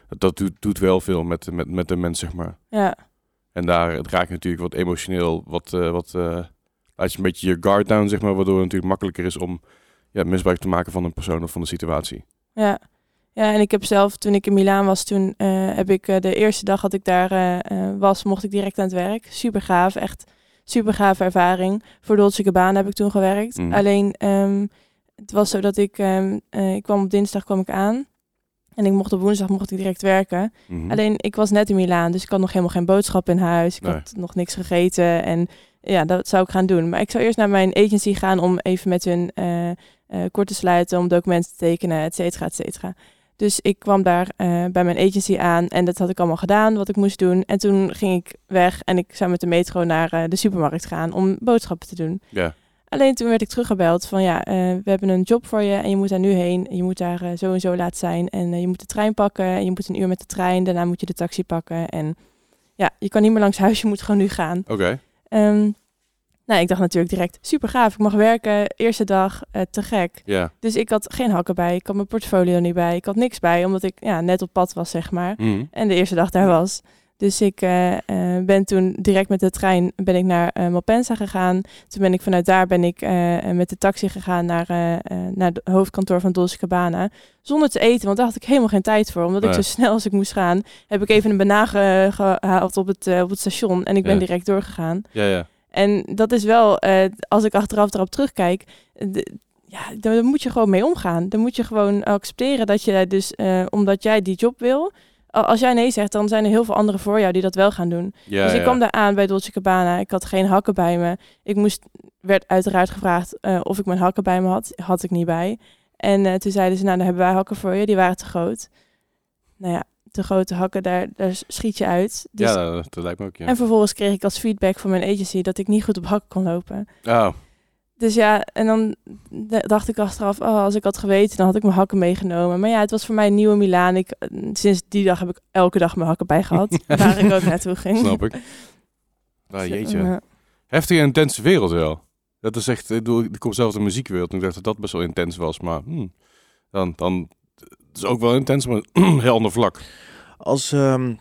Dat, doet, doet wel veel met, met, met de mens, zeg maar. Ja, En daar het raakt natuurlijk wat emotioneel, wat, eh, wat laat je een beetje je guard down, zeg maar, waardoor het natuurlijk makkelijker is om ja, misbruik te maken van een persoon of van de situatie. Ja. ja, en ik heb zelf, toen ik in Milaan was, toen heb ik de eerste dag dat ik daar was, mocht ik direct aan het werk. Super gaaf, echt super gave ervaring. Voor Dolce Gabbana heb ik toen gewerkt. Mhm. Alleen, ehm, het was zo dat ik, ehm, eh, ik kwam op dinsdag kwam ik aan. En ik mocht op woensdag mocht ik direct werken. Mhm. Alleen ik was net in Milaan, dus ik had nog helemaal geen boodschap in huis. Ik Nee. had nog niks gegeten en ja, dat zou ik gaan doen. Maar ik zou eerst naar mijn agency gaan om even met hun eh, kort te sluiten, om documenten te tekenen, et cetera, et cetera. Dus ik kwam daar eh, bij mijn agency aan en dat had ik allemaal gedaan, wat ik moest doen. En toen ging ik weg en ik zou met de metro naar eh, de supermarkt gaan om boodschappen te doen. Ja, Alleen toen werd ik teruggebeld van ja, eh, we hebben een job voor je en je moet daar nu heen. Je moet daar zo en zo laat zijn en je moet de trein pakken. En je moet een uur met de trein, daarna moet je de taxi pakken. En ja, je kan niet meer langs huis, je moet gewoon nu gaan. oké. Ehm, nou, ik dacht natuurlijk direct, super gaaf, ik mag werken, eerste dag, eh, te gek. Ja. Dus ik had geen hakken bij, ik had mijn portfolio niet bij, ik had niks bij, omdat ik ja, net op pad was, zeg maar. Mhm. En de eerste dag daar was. Dus ik eh, eh, ben toen direct met de trein ben ik naar eh, Malpensa gegaan. Toen ben ik vanuit daar ben ik met de taxi gegaan naar, naar het hoofdkantoor van Dolce Cabana. Zonder te eten, want daar had ik helemaal geen tijd voor. Omdat ik zo snel als ik moest gaan, heb ik even een banaan ge- gehaald op het, op het station. En ik ben Ja. direct doorgegaan. Ja, ja. En dat is wel, eh, als ik achteraf erop terugkijk, eh, de- ja, daar, moet je gewoon mee omgaan. Dan moet je gewoon accepteren dat je dus, eh, omdat jij die job wil, als jij nee zegt, dan zijn er heel veel anderen voor jou die dat wel gaan doen. ja dus ik ja. kwam daar aan bij Dolce Cabana. Ik had geen hakken bij me. Ik moest, werd uiteraard gevraagd of ik mijn hakken bij me had. Had ik niet bij. En eh, toen zeiden ze, nou, dan hebben wij hakken voor je. Die waren te groot. Nou ja, te grote hakken, daar, daar schiet je uit. Dus, ja, dat, dat lijkt me ook, ja. En vervolgens kreeg ik als feedback van mijn agency dat ik niet goed op hakken kon lopen. Oh, Dus ja, en dan dacht ik achteraf, oh, als ik had geweten, dan had ik mijn hakken meegenomen. Maar ja, het was voor mij een nieuwe Milaan. Ik, eh, sinds die dag heb ik elke dag mijn hakken bij gehad, waar ik ook naartoe ging. snap ik. Ah, jeetje. eh, Heftige en intense wereld wel. Dat is echt, ik, bedoel, ik kom zelf uit de muziekwereld en ik dacht dat dat best wel intens was. Maar hmm, dan, dan, is ook wel intens, maar een heel ander vlak. Als ehm,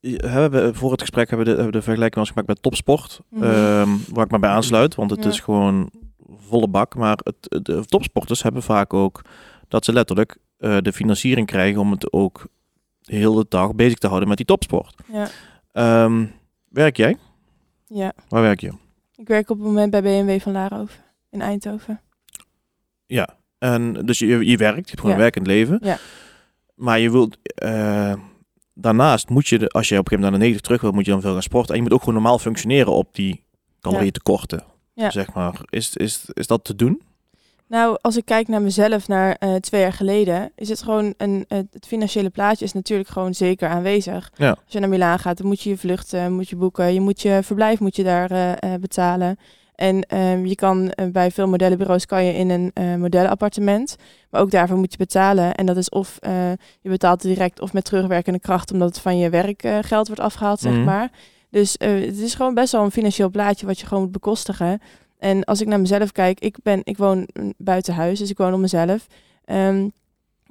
je- hebben we voor het gesprek hebben we de, hebben de vergelijking wel eens gemaakt met topsport, ehm, waar ik me bij aansluit, want het Ja. is gewoon volle bak. Maar het, de topsporters hebben vaak ook dat ze letterlijk eh, de financiering krijgen om het ook de hele dag bezig te houden met die topsport. ja, Ehm, werk jij? ja, Waar werk je? ik werk op het moment bij BMW van Laarhoven in Eindhoven. Ja. En dus je, je werkt, je hebt gewoon Ja. een werkend leven. Ja. Maar je wilt, eh, daarnaast moet je, de, als je op een gegeven moment naar de 90 terug wil, moet je dan veel gaan sporten. En je moet ook gewoon normaal functioneren op die calorietekorten. Ja. Zeg maar. Is, is, is dat te doen? Nou, als ik kijk naar mezelf naar eh, twee jaar geleden, is het gewoon een, het het financiële plaatje is natuurlijk gewoon zeker aanwezig. Ja. Als je naar Milaan gaat, dan moet je je vluchten, moet je boeken, je moet je verblijf moet je daar eh, betalen. En ehm, je kan eh, bij veel modellenbureaus kan je in een eh modellenappartement, maar ook daarvoor moet je betalen. En dat is of eh, je betaalt direct of met terugwerkende kracht, omdat het van je werkgeld geld wordt afgehaald, zeg Mhm. maar. Dus het is gewoon best wel een financieel plaatje wat je gewoon moet bekostigen. En als ik naar mezelf kijk, ik, ben, ik woon mm, buiten huis, dus ik woon op mezelf. Ehm,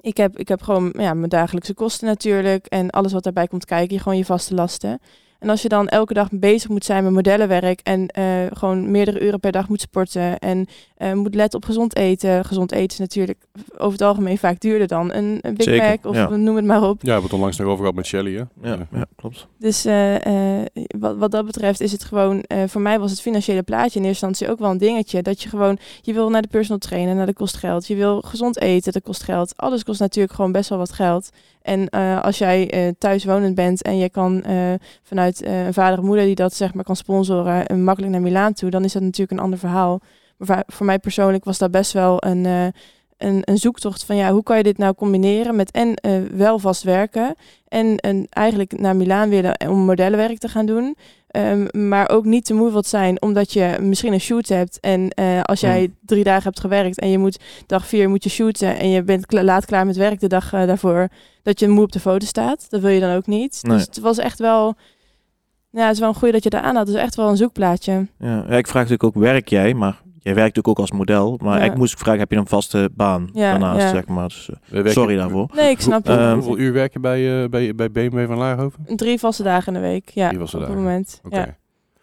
ik, heb, ik heb gewoon ja, mijn dagelijkse kosten natuurlijk en alles wat daarbij komt kijken, gewoon je vaste lasten. En als je dan elke dag bezig moet zijn met modellenwerk en eh, gewoon meerdere uren per dag moet sporten en eh, moet letten op gezond eten. Gezond eten is natuurlijk over het algemeen vaak duurder dan een, een Big Zeker, Mac of ja. noem het maar op. Ja, we hebben het onlangs nog over gehad met Shelly, hè? Ja, ja klopt. Dus eh, eh, wat, wat dat betreft is het gewoon, eh, voor mij was het financiële plaatje in eerste instantie ook wel een dingetje. Dat je gewoon, je wil naar de personal trainer, naar dat kost geld. Je wil gezond eten, dat kost geld. Alles kost natuurlijk gewoon best wel wat geld. En eh, als jij eh thuiswonend bent en je kan eh, vanuit een vader en moeder die dat zeg maar kan sponsoren, en makkelijk naar Milaan toe, dan is dat natuurlijk een ander verhaal. Maar voor, mij persoonlijk was dat best wel een, een, een zoektocht van ja, hoe kan je dit nou combineren met en eh, wel vast werken en, en eigenlijk naar Milaan willen om modellenwerk te gaan doen. Ehm, maar ook niet te moe wilt zijn omdat je misschien een shoot hebt. En eh, als jij Mm. drie dagen hebt gewerkt en je moet dag vier moet je shooten en je bent kla- laat klaar met werk de dag eh, daarvoor, dat je moe op de foto staat. Dat wil je dan ook niet. Nee. Dus het was echt wel. Ja, het is wel een goeie dat je daar aan had. Het is echt wel een zoekplaatje. Ja, ik vraag natuurlijk ook, werk jij? Maar jij werkt natuurlijk ook als model. Maar Ja. ik moest vragen, heb je een vaste baan Ja, daarnaast, ja. zeg maar. Dus, eh, sorry daarvoor. Nee, ik snap Hoe- je. Ehm, hoeveel uur werk je bij, eh, bij, bij BMW van Laarhoven? Drie vaste dagen in de week. Ja, Drie vaste op dagen. het moment.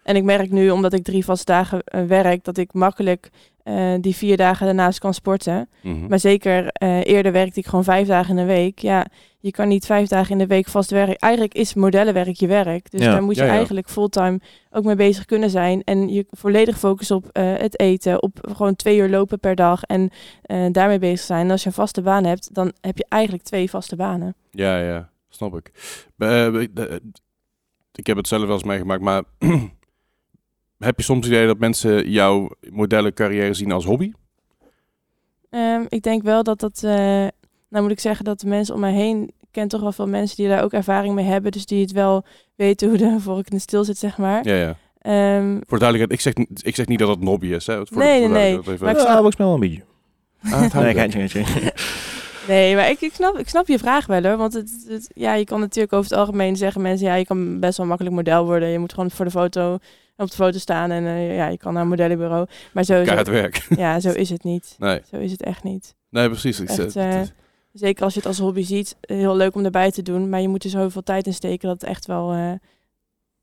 En ik merk nu, omdat ik drie vaste dagen eh, werk, dat ik makkelijk eh, die vier dagen daarnaast kan sporten. Mhm. Maar zeker eh, eerder werkte ik gewoon vijf dagen in de week. Ja, je kan niet vijf dagen in de week vast werken. Eigenlijk is modellenwerk je werk. Dus Ja. daar moet je Ja, ja. eigenlijk fulltime ook mee bezig kunnen zijn. En je volledig focussen op eh, het eten. Op gewoon twee uur lopen per dag. En daarmee bezig zijn. En als je een vaste baan hebt, dan heb je eigenlijk twee vaste banen. Ja, ja, snap ik. Ik heb het zelf wel eens meegemaakt, maar heb je soms het idee dat mensen jouw modellencarrière zien als hobby? Ehm, ik denk wel dat dat... eh, nou moet ik zeggen dat de mensen om mij heen... Ik ken toch wel veel mensen die daar ook ervaring mee hebben. Dus die het wel weten hoe de vork in de stil zit, zeg maar. Ja, ja. Ehm, Voor de duidelijkheid, ik zeg, niet- ik zeg niet dat het een hobby is. Hè. Voor Nee, voor nee, duidelijkheid even- Maar ik ja, snap- wel een beetje. Ah, Nee, geintje. Nee, maar ik, ik, snap, ik snap je vraag wel hoor. Want het, het- ja, je kan natuurlijk over het algemeen zeggen mensen, ja, je kan best wel makkelijk model worden. Je moet gewoon voor de foto op de foto staan en eh, ja, je kan naar een modellenbureau. Maar zo, Keihard werk. ja, zo is het niet. Nee, Zo is het echt niet. nee precies. Ik, Echt, eh, Zeker als je het als hobby ziet, heel leuk om erbij te doen. Maar je moet er zoveel tijd in steken dat het echt wel, eh,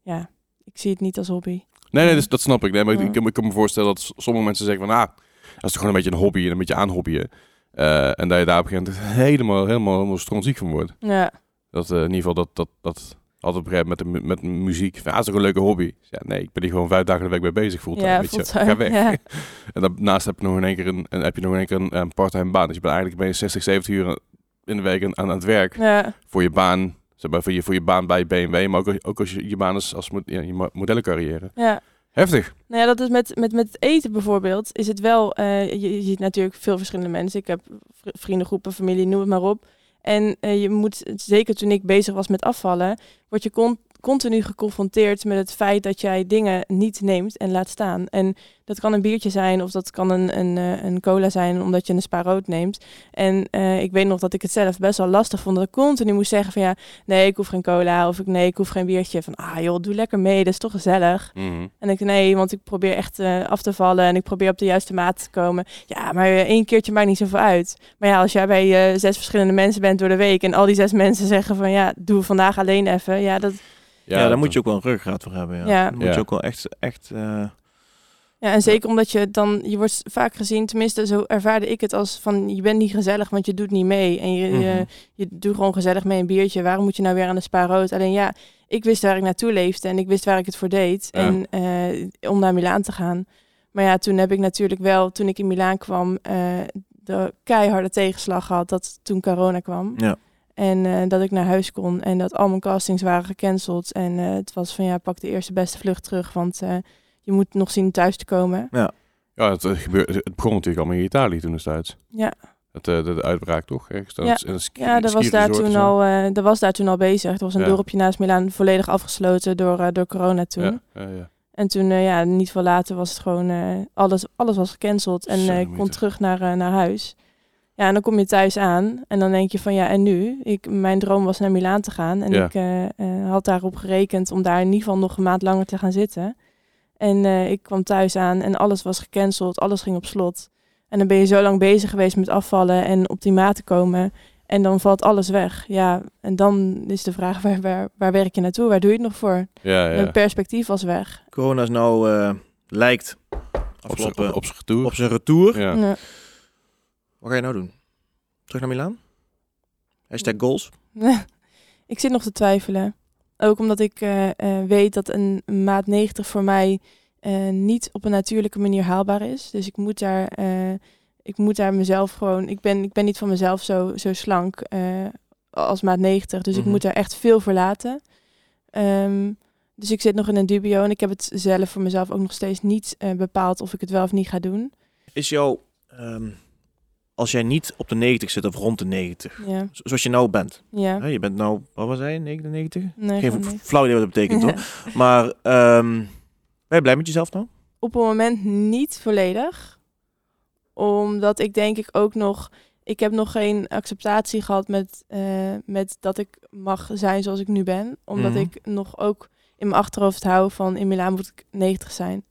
ja, ik zie het niet als hobby. Nee, nee, dus, dat snap ik. Nee, maar ik, ik, kan- me voorstellen dat sommige mensen zeggen van, ah, dat is toch gewoon een beetje een hobby en een beetje aanhobbyen. Eh en dat je daar op een gegeven moment helemaal, helemaal, helemaal strontziek van wordt. Ja, Dat eh, in ieder geval dat, dat, dat altijd begrijp met, de, met muziek. Van, ah, dat is toch een leuke hobby. Ja, nee, ik ben hier gewoon vijf dagen de week mee bezig. Fulltime, ja weet je. Ga weg. Ja. En daarnaast heb je nog in één keer een, een, heb je nog in één keer een, een parttime baan. Dus je bent eigenlijk ben je 60, 70 uur in de week aan, aan het werk. ja. Voor je baan, zeg maar, voor je, voor je baan bij BMW. Maar ook, ook als je, je baan is als ja, je mo- modellencarrière. ja. Heftig. Nou ja, dat is met, met, met het eten bijvoorbeeld, is het wel, eh, je, je ziet natuurlijk veel verschillende mensen. Ik heb vri- vriendengroepen, familie, noem het maar op. En eh, je moet, zeker toen ik bezig was met afvallen, word je con- continu geconfronteerd met het feit dat jij dingen niet neemt en laat staan. En dat kan een biertje zijn of dat kan een, een, eh, een cola zijn omdat je een spa rood neemt. En eh, ik weet nog dat ik het zelf best wel lastig vond dat ik continu moest zeggen van ja, nee, ik hoef geen cola of ik, nee, ik hoef geen biertje. Van ah joh, doe lekker mee, dat is toch gezellig. Mhm. En ik nee, want ik probeer echt eh, af te vallen en ik probeer op de juiste maat te komen. Ja, maar één keertje maakt niet zoveel uit. Maar ja, als jij bij eh, zes verschillende mensen bent door de week en al die zes mensen zeggen van ja, doe vandaag alleen even. Ja, dat, Ja, daar moet je ook wel een ruggraat voor hebben. Ja. Ja. Moet Ja. je ook wel echt, echt eh, ja, en zeker omdat je dan, je wordt vaak gezien, tenminste zo ervaarde ik het als van je bent niet gezellig, want je doet niet mee. En je, je, Mhm. je doet gewoon gezellig mee een biertje. Waarom moet je nou weer aan de spa rood? Alleen ja, ik wist waar ik naartoe leefde en ik wist waar ik het voor deed. Ja. En eh, om naar Milaan te gaan. Maar ja, toen heb ik natuurlijk wel, toen ik in Milaan kwam, eh, de keiharde tegenslag gehad dat toen corona kwam. ja. En eh, dat ik naar huis kon en dat al mijn castings waren gecanceld. En eh, het was van ja, pak de eerste beste vlucht terug, want eh, je moet nog zien thuis te komen. Ja, het, eh, gebeurde, het begon natuurlijk allemaal in Italië toen destijds. Ja, Het, eh, de, de uitbraak toch? Ergens Ja. in een ski- ja dat, was daar toen al, eh, dat was daar toen al bezig. Er was een Ja. dorpje naast Milaan volledig afgesloten door, eh, door corona toen. Ja, ja, ja. En toen, eh, ja, niet veel later was het gewoon, eh, alles, alles was gecanceld. En eh, ik kon terug naar, naar huis. Ja, en dan kom je thuis aan en dan denk je van ja, en nu? Ik, mijn droom was naar Milaan te gaan. En Ja. ik eh, eh, had daarop gerekend om daar in ieder geval nog een maand langer te gaan zitten. En eh, ik kwam thuis aan en alles was gecanceld, alles ging op slot. En dan ben je zo lang bezig geweest met afvallen en op die maat te komen. En dan valt alles weg. Ja, en dan is de vraag, waar, waar, waar werk je naartoe? Waar doe je het nog voor? ja, ja. Het perspectief was weg. Corona is nou, eh, lijkt Op zijn afgelopen op zijn retour. op zijn retour. Ja. Wat ga je nou doen? Terug naar Milaan? Hashtag goals. ik zit nog te twijfelen. Ook omdat ik eh, eh, weet dat een maat 90 voor mij eh, niet op een natuurlijke manier haalbaar is. Dus ik moet daar, ik moet daar mezelf gewoon. Ik ben, ik ben niet van mezelf zo, zo slank als maat 90. Dus Mhm. ik moet daar echt veel voor laten. Ehm, dus ik zit nog in een dubio en ik heb het zelf voor mezelf ook nog steeds niet bepaald of ik het wel of niet ga doen. Is jouw, ehm, als jij niet op de 90 zit of rond de 90, Ja, zo- zoals je nou bent. ja. Je bent nou, wat was hij, 99? Nee, Geen flauw idee wat dat betekent hoor. Maar ehm, ben je blij met jezelf nou? op het moment niet volledig. Omdat ik denk ik ook nog... Ik heb nog geen acceptatie gehad met, eh, met dat ik mag zijn zoals ik nu ben. Omdat Mhm. ik nog ook in mijn achterhoofd hou van in Milaan moet ik 90 zijn.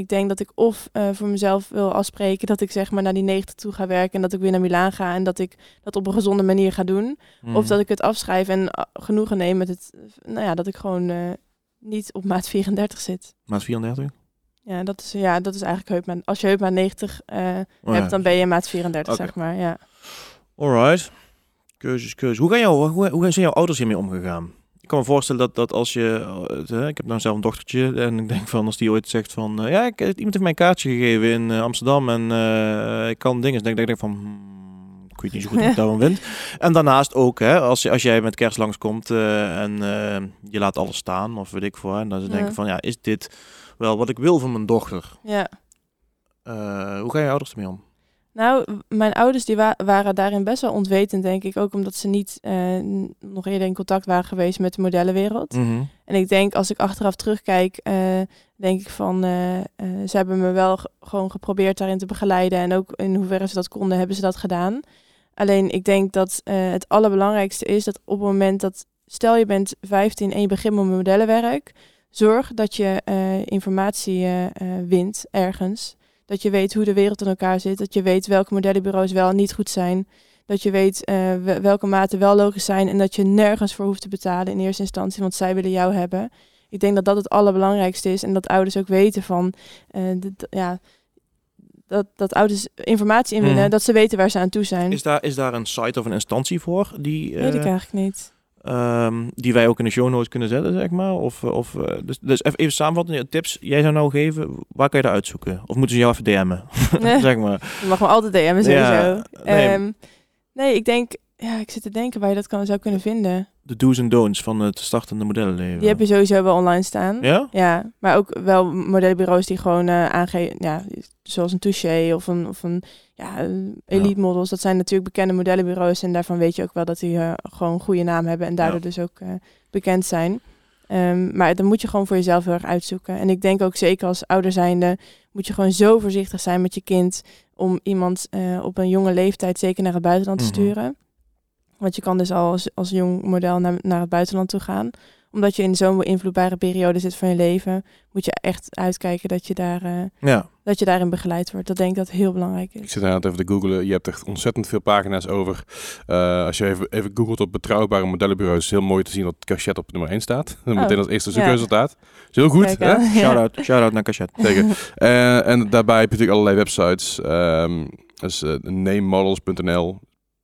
Ik denk dat ik of eh, voor mezelf wil afspreken dat ik zeg maar naar die 90 toe ga werken en dat ik weer naar Milaan ga en dat ik dat op een gezonde manier ga doen. Of dat ik het afschrijf en eh, genoegen neem met het, nou ja, dat ik gewoon eh, niet op maat 34 zit. Maat 34? Ja, dat is, ja, dat is eigenlijk heupmaat. Als je heupmaat 90 eh, Oh, ja. hebt, dan ben je maat 34, Oké. zeg maar. Ja. Alright. Keuzes, keuzes. Hoe, gaan jou, hoe, hoe zijn jouw ouders hiermee omgegaan? Ik kan me voorstellen dat, dat als je... eh, hè, ik heb nou zelf een dochtertje en ik denk van als die ooit zegt van... eh, ja, ik, iemand heeft mij een kaartje gegeven in eh, Amsterdam en eh, ik kan dingen. Dan denk ik van... hmm, ik weet niet zo goed wat ik daarvan vind. En daarnaast ook, hè, als, als jij met kerst langskomt eh, en eh, je laat alles staan of weet ik voor. En dan ze Ja. denken van, ja, is dit wel wat ik wil voor mijn dochter? ja. Eh, hoe gaan je ouders ermee om? Nou, mijn ouders die wa- waren daarin best wel ontwetend, denk ik. Ook omdat ze niet eh, nog eerder in contact waren geweest met de modellenwereld. Mhm. En ik denk, als ik achteraf terugkijk, eh, denk ik van... eh, ze hebben me wel ge- gewoon geprobeerd daarin te begeleiden. En ook in hoeverre ze dat konden, hebben ze dat gedaan. Alleen, ik denk dat het allerbelangrijkste is dat op het moment dat... Stel, je bent 15 en je begint met modellenwerk. Zorg dat je informatie wint ergens. Dat je weet hoe de wereld in elkaar zit. Dat je weet welke modellenbureaus wel en niet goed zijn. Dat je weet eh, we- welke maten wel logisch zijn en dat je nergens voor hoeft te betalen in eerste instantie, want zij willen jou hebben. Ik denk dat dat het allerbelangrijkste is en dat ouders ook weten van, eh, ja, dat, dat ouders informatie inwinnen, Mhm. dat ze weten waar ze aan toe zijn. Is daar, is daar een site of een instantie voor die, Weet ik eh, eigenlijk niet. Ehm, die wij ook in de show notes kunnen zetten, zeg maar? Of, eh, of, eh, dus, dus even, samenvatten, tips jij zou nou geven, waar kan je daar uitzoeken? Of moeten ze jou even DM'en? Nee. zeg maar. Je mag me altijd DM'en sowieso. Ja, nee. nee. nee, ik denk, ja, ik zit te denken waar je dat kan, zou kunnen vinden. De do's en don'ts van het startende modellenleven. Die heb je sowieso wel online staan. Ja? Ja, maar ook wel modellenbureaus die gewoon eh aangeven, ja, zoals een Touché of een, of een ja, Elite Models. Dat zijn natuurlijk bekende modellenbureaus en daarvan weet je ook wel dat die eh, gewoon een goede naam hebben en daardoor Ja. dus ook eh, bekend zijn. Ehm, maar dan moet je gewoon voor jezelf heel erg uitzoeken. En ik denk ook zeker als ouder zijnde moet je gewoon zo voorzichtig zijn met je kind om iemand op een jonge leeftijd zeker naar het buitenland te Mhm. sturen. Want je kan dus al als, als jong model naar, naar het buitenland toe gaan. Omdat je in zo'n beïnvloedbare periode zit van je leven, moet je echt uitkijken dat je, daar, eh, Ja. dat je daarin begeleid wordt. Dat denk ik dat heel belangrijk Ik is. zit inderdaad even te googlen. Je hebt echt ontzettend veel pagina's over. Eh, als je even, even googelt op betrouwbare modellenbureaus, is het heel mooi te zien dat Cachet op nummer 1 staat. Meteen als eerste ja. zoekresultaat. Is heel goed, hè? aan. Ja. Shout-out shout naar Cachet. Zeker. Eh, en daarbij heb je natuurlijk allerlei websites. Ehm dat is eh, namemodels.nl.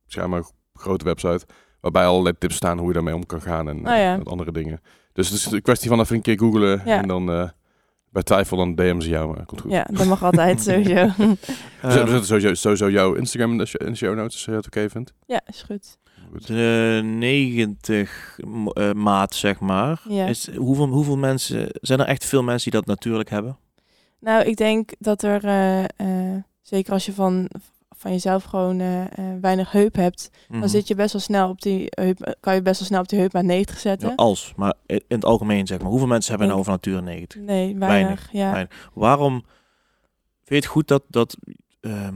Schijnbaar grote website. Waarbij allerlei tips staan hoe je daarmee om kan gaan en, Oh ja. en andere dingen. Dus het is een kwestie van even een keer googlen. Ja. En dan eh, bij twijfel dan DM ze jou. Maar komt goed. Ja, dat mag altijd sowieso. We Ehm, zetten sowieso, sowieso jouw Instagram in de, show, in de show notes als je het oké vindt. ja, is goed. Goed. de 90 mo- eh, maat, zeg maar. Ja. Is, hoeveel, hoeveel mensen, zijn er echt veel mensen die dat natuurlijk hebben? Nou, ik denk dat er, eh, eh, zeker als je van, van jezelf gewoon eh, eh, weinig heup hebt, Mhm. dan zit je best wel snel op die heup, kan je best wel snel op die heup aan 90 zetten. Ja, als, maar in het algemeen zeg maar. Hoeveel mensen hebben nou van nature 90? Nee, weinig. Weinig, ja. weinig. Waarom vind je het goed dat, dat, ehm,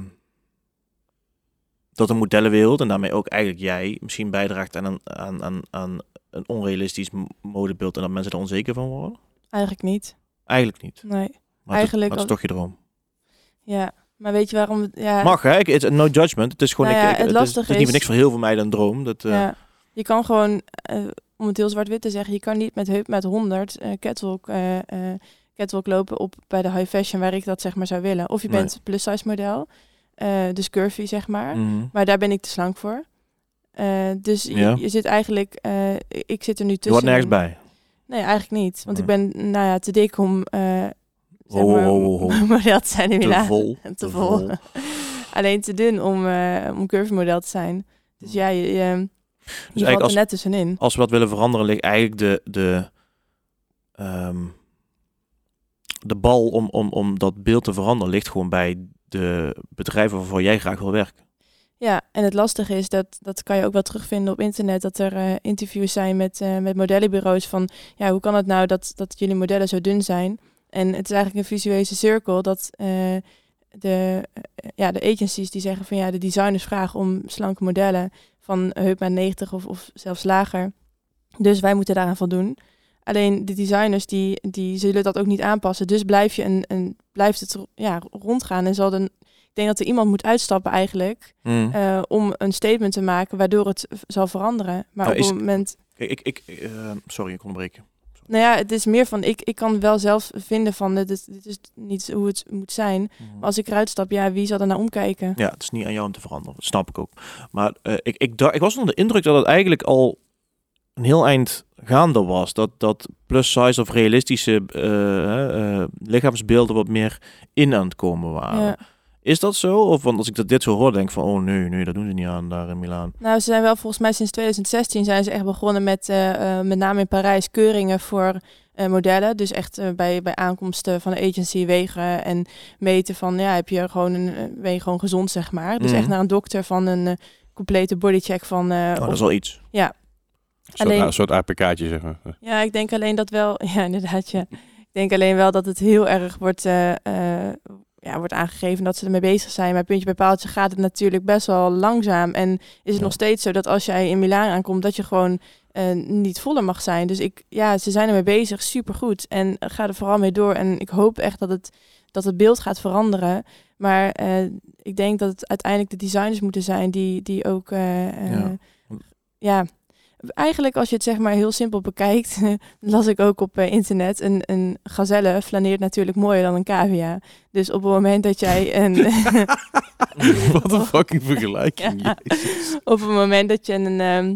dat de modellenwereld en daarmee ook eigenlijk jij misschien bijdraagt aan een, aan, aan, aan een onrealistisch modebeeld en dat mensen er onzeker van worden? Eigenlijk niet. Eigenlijk niet. Nee. Maar Eigenlijk dat, dat is toch je droom. Ja, maar weet je waarom? het- Ja, Mag hè? It's no judgment. Het is gewoon, Nou ja, ik- het het, is, het is niet voor niks voor heel veel meiden een droom. Dat, eh, Ja. Je kan gewoon, eh, om het heel zwart-wit te zeggen, je kan niet met heup met 100 eh catwalk, eh, catwalk lopen op bij de high fashion waar ik dat zeg maar zou willen. Of je Nee. bent plus size model, dus curvy zeg maar. mhm. Maar daar ben ik te slank voor. Dus je- Ja. je, zit eigenlijk, ik zit er nu Je tussen. hoort nergens bij. Nee, eigenlijk niet. Want ik Nee. ben nou ja, te dik om zeg Ho, ho, maar, ho, ho. model te zijn in Te vol. te te vol. vol. Alleen te dun om, eh om curvy model te zijn. Dus ja, je, je, je valt Dus er als, net tussenin. als we dat willen veranderen, ligt eigenlijk de, de, ehm, de bal om, om, om dat beeld te veranderen, ligt gewoon bij de bedrijven waarvoor jij graag wil werken. Ja, en het lastige is dat, dat kan je ook wel terugvinden op internet, dat er eh, interviews zijn met, eh, met modellenbureaus van, ja, hoe kan het nou dat, dat jullie modellen zo dun zijn? En het is eigenlijk een visueuze cirkel dat eh, de, eh, ja, de agencies die zeggen van, ja, de designers vragen om slanke modellen van heupmaat 90 of, of zelfs lager. Dus wij moeten daaraan voldoen. Alleen de designers die, die zullen dat ook niet aanpassen. Dus blijf je een, een, blijft het ja, rondgaan en zal dan ik denk dat er iemand moet uitstappen eigenlijk Mm. eh, om een statement te maken waardoor het zal veranderen. Maar Ja, op is- het moment, Kijk, ik, ik, sorry, ik onderbreek. Nou ja, het is meer van ik, ik kan wel zelf vinden van dit is, dit is niet hoe het moet zijn. Maar als ik eruit stap, ja, wie zal er naar omkijken? Ja, het is niet aan jou om te veranderen. Dat snap ik ook. Maar eh, ik, ik, ik was onder de indruk dat het eigenlijk al een heel eind gaande was. Dat, dat plus size of realistische eh, eh, lichaamsbeelden wat meer in aan het komen waren. Ja. Is dat zo? Of want als ik dat dit zo hoor, denk ik van, oh nee, nee, dat doen ze niet aan daar in Milaan. Nou, ze zijn wel volgens mij sinds 2016 zijn ze echt begonnen met eh, eh, met name in Parijs keuringen voor eh, modellen. Dus echt bij, bij aankomsten van de agency wegen en meten van ja, heb je gewoon een ben je gewoon gezond zeg maar. Dus Mhm. echt naar een dokter van een complete bodycheck van. eh, Oh, dat is wel iets. ja, Een soort, Alleen- een soort APK'tje, zeg maar. Ja, ik denk alleen dat wel. Ja, inderdaad. Ja. Ik denk alleen wel dat het heel erg wordt, eh, eh, ja, wordt aangegeven dat ze ermee bezig zijn. Maar puntje bij paaltje gaat het natuurlijk best wel langzaam. En is het Ja. nog steeds zo dat als jij in Milaan aankomt, dat je gewoon eh, niet voller mag zijn. Dus ik, ja, ze zijn ermee bezig, supergoed. En ga er vooral mee door. En ik hoop echt dat het dat het beeld gaat veranderen. Maar eh, ik denk dat het uiteindelijk de designers moeten zijn die, die ook eh, eh, Ja. ja. Eigenlijk als je het zeg maar heel simpel bekijkt, las ik ook op eh, internet, een, een gazelle flaneert natuurlijk mooier dan een cavia. Dus op het moment dat jij een, Wat een fucking vergelijking. Ja. Op het moment dat je een, ehm,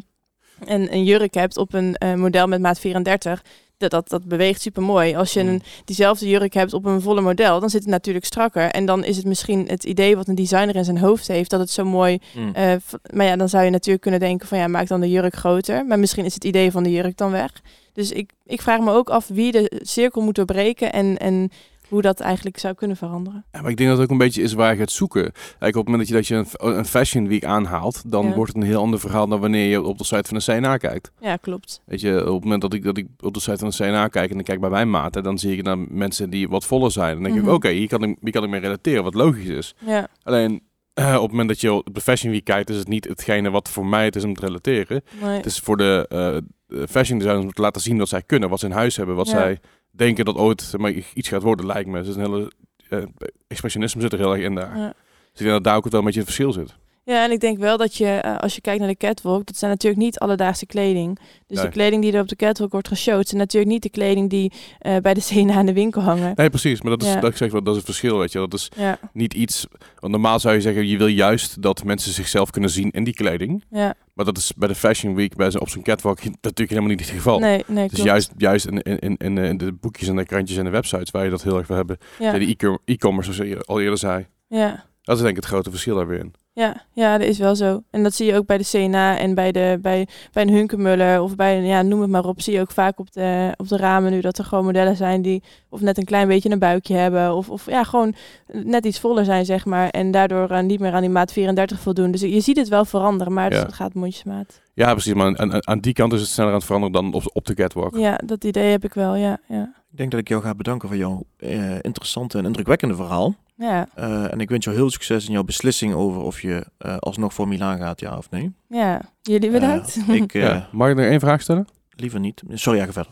een, een jurk hebt op een eh, model met maat 34, dat, dat, dat beweegt super mooi. Als je Mm. een, diezelfde jurk hebt op een volle model, dan zit het natuurlijk strakker. En dan is het misschien het idee wat een designer in zijn hoofd heeft, dat het zo mooi... Mm. eh, maar ja, dan zou je natuurlijk kunnen denken van ja, maak dan de jurk groter. Maar misschien is het idee van de jurk dan weg. Dus ik, ik vraag me ook af wie de cirkel moet doorbreken en, en hoe dat eigenlijk zou kunnen veranderen. Ja, maar ik denk dat het ook een beetje is waar je gaat zoeken. Kijk, op het moment dat je, dat je een, een Fashion Week aanhaalt, dan Ja. wordt het een heel ander verhaal dan wanneer je op de site van de CNA kijkt. Ja, klopt. Weet je, op het moment dat ik, dat ik op de site van de CNA kijk en ik kijk bij mijn maten, dan zie ik dan mensen die wat voller zijn. Dan denk Mhm. ik, oké, hier, kan ik, hier kan ik mee relateren, wat logisch is. Ja, Alleen, eh, op het moment dat je op de Fashion Week kijkt, is het niet hetgene wat voor mij het is om te relateren. maar, Het is voor de eh, fashion designers om te laten zien wat zij kunnen, wat ze in huis hebben, wat Ja. zij denken dat ooit maar, iets gaat worden, lijkt me. Dus een hele eh, expressionisme zit er heel erg in daar. ja. Dus ik denk dat daar ook wel een beetje het verschil zit. Ja, en ik denk wel dat je, eh, als je kijkt naar de catwalk, dat zijn natuurlijk niet alledaagse kleding. Dus Nee. de kleding die er op de catwalk wordt geshowd, zijn natuurlijk niet de kleding die eh, bij de CNA in de winkel hangen. Nee, precies. Maar dat is, Ja. dat, ik zeg dat is het verschil, weet je. Dat is Ja, niet iets... Want normaal zou je zeggen, je wil juist dat mensen zichzelf kunnen zien in die kleding. ja. Maar dat is bij de Fashion Week, bij zo op zo'n catwalk, natuurlijk helemaal niet het geval. Nee, nee, Dus klopt. juist, juist in, in, in, de boekjes en de krantjes en de websites waar je dat heel erg wil hebben. Ja, De e-com- e-commerce, zoals je al eerder zei. ja. Dat is denk ik het grote verschil daar weer in. Ja, ja, dat is wel zo. En dat zie je ook bij de CNA en bij, de, bij, bij een Hunkemuller of bij, ja, noem het maar op, zie je ook vaak op de, op de ramen nu dat er gewoon modellen zijn die of net een klein beetje een buikje hebben of, of ja, gewoon net iets voller zijn, zeg maar. En daardoor eh, niet meer aan die maat 34 voldoen. Dus je ziet het wel veranderen, maar Ja. het gaat mondjesmaat. Ja, precies. Maar aan, aan- aan die kant is het sneller aan het veranderen dan op, op de catwalk. Ja, dat idee heb ik wel, ja. Ja, Ik denk dat ik jou ga bedanken voor jouw eh, interessante en indrukwekkende verhaal. Ja, Eh, en ik wens jou heel succes in jouw beslissing over of je eh, alsnog voor Milaan gaat, ja of nee. ja. jullie bedankt. Eh, ik eh, Ja. Mag ik nog één vraag stellen? liever niet. Sorry, ja, ga verder.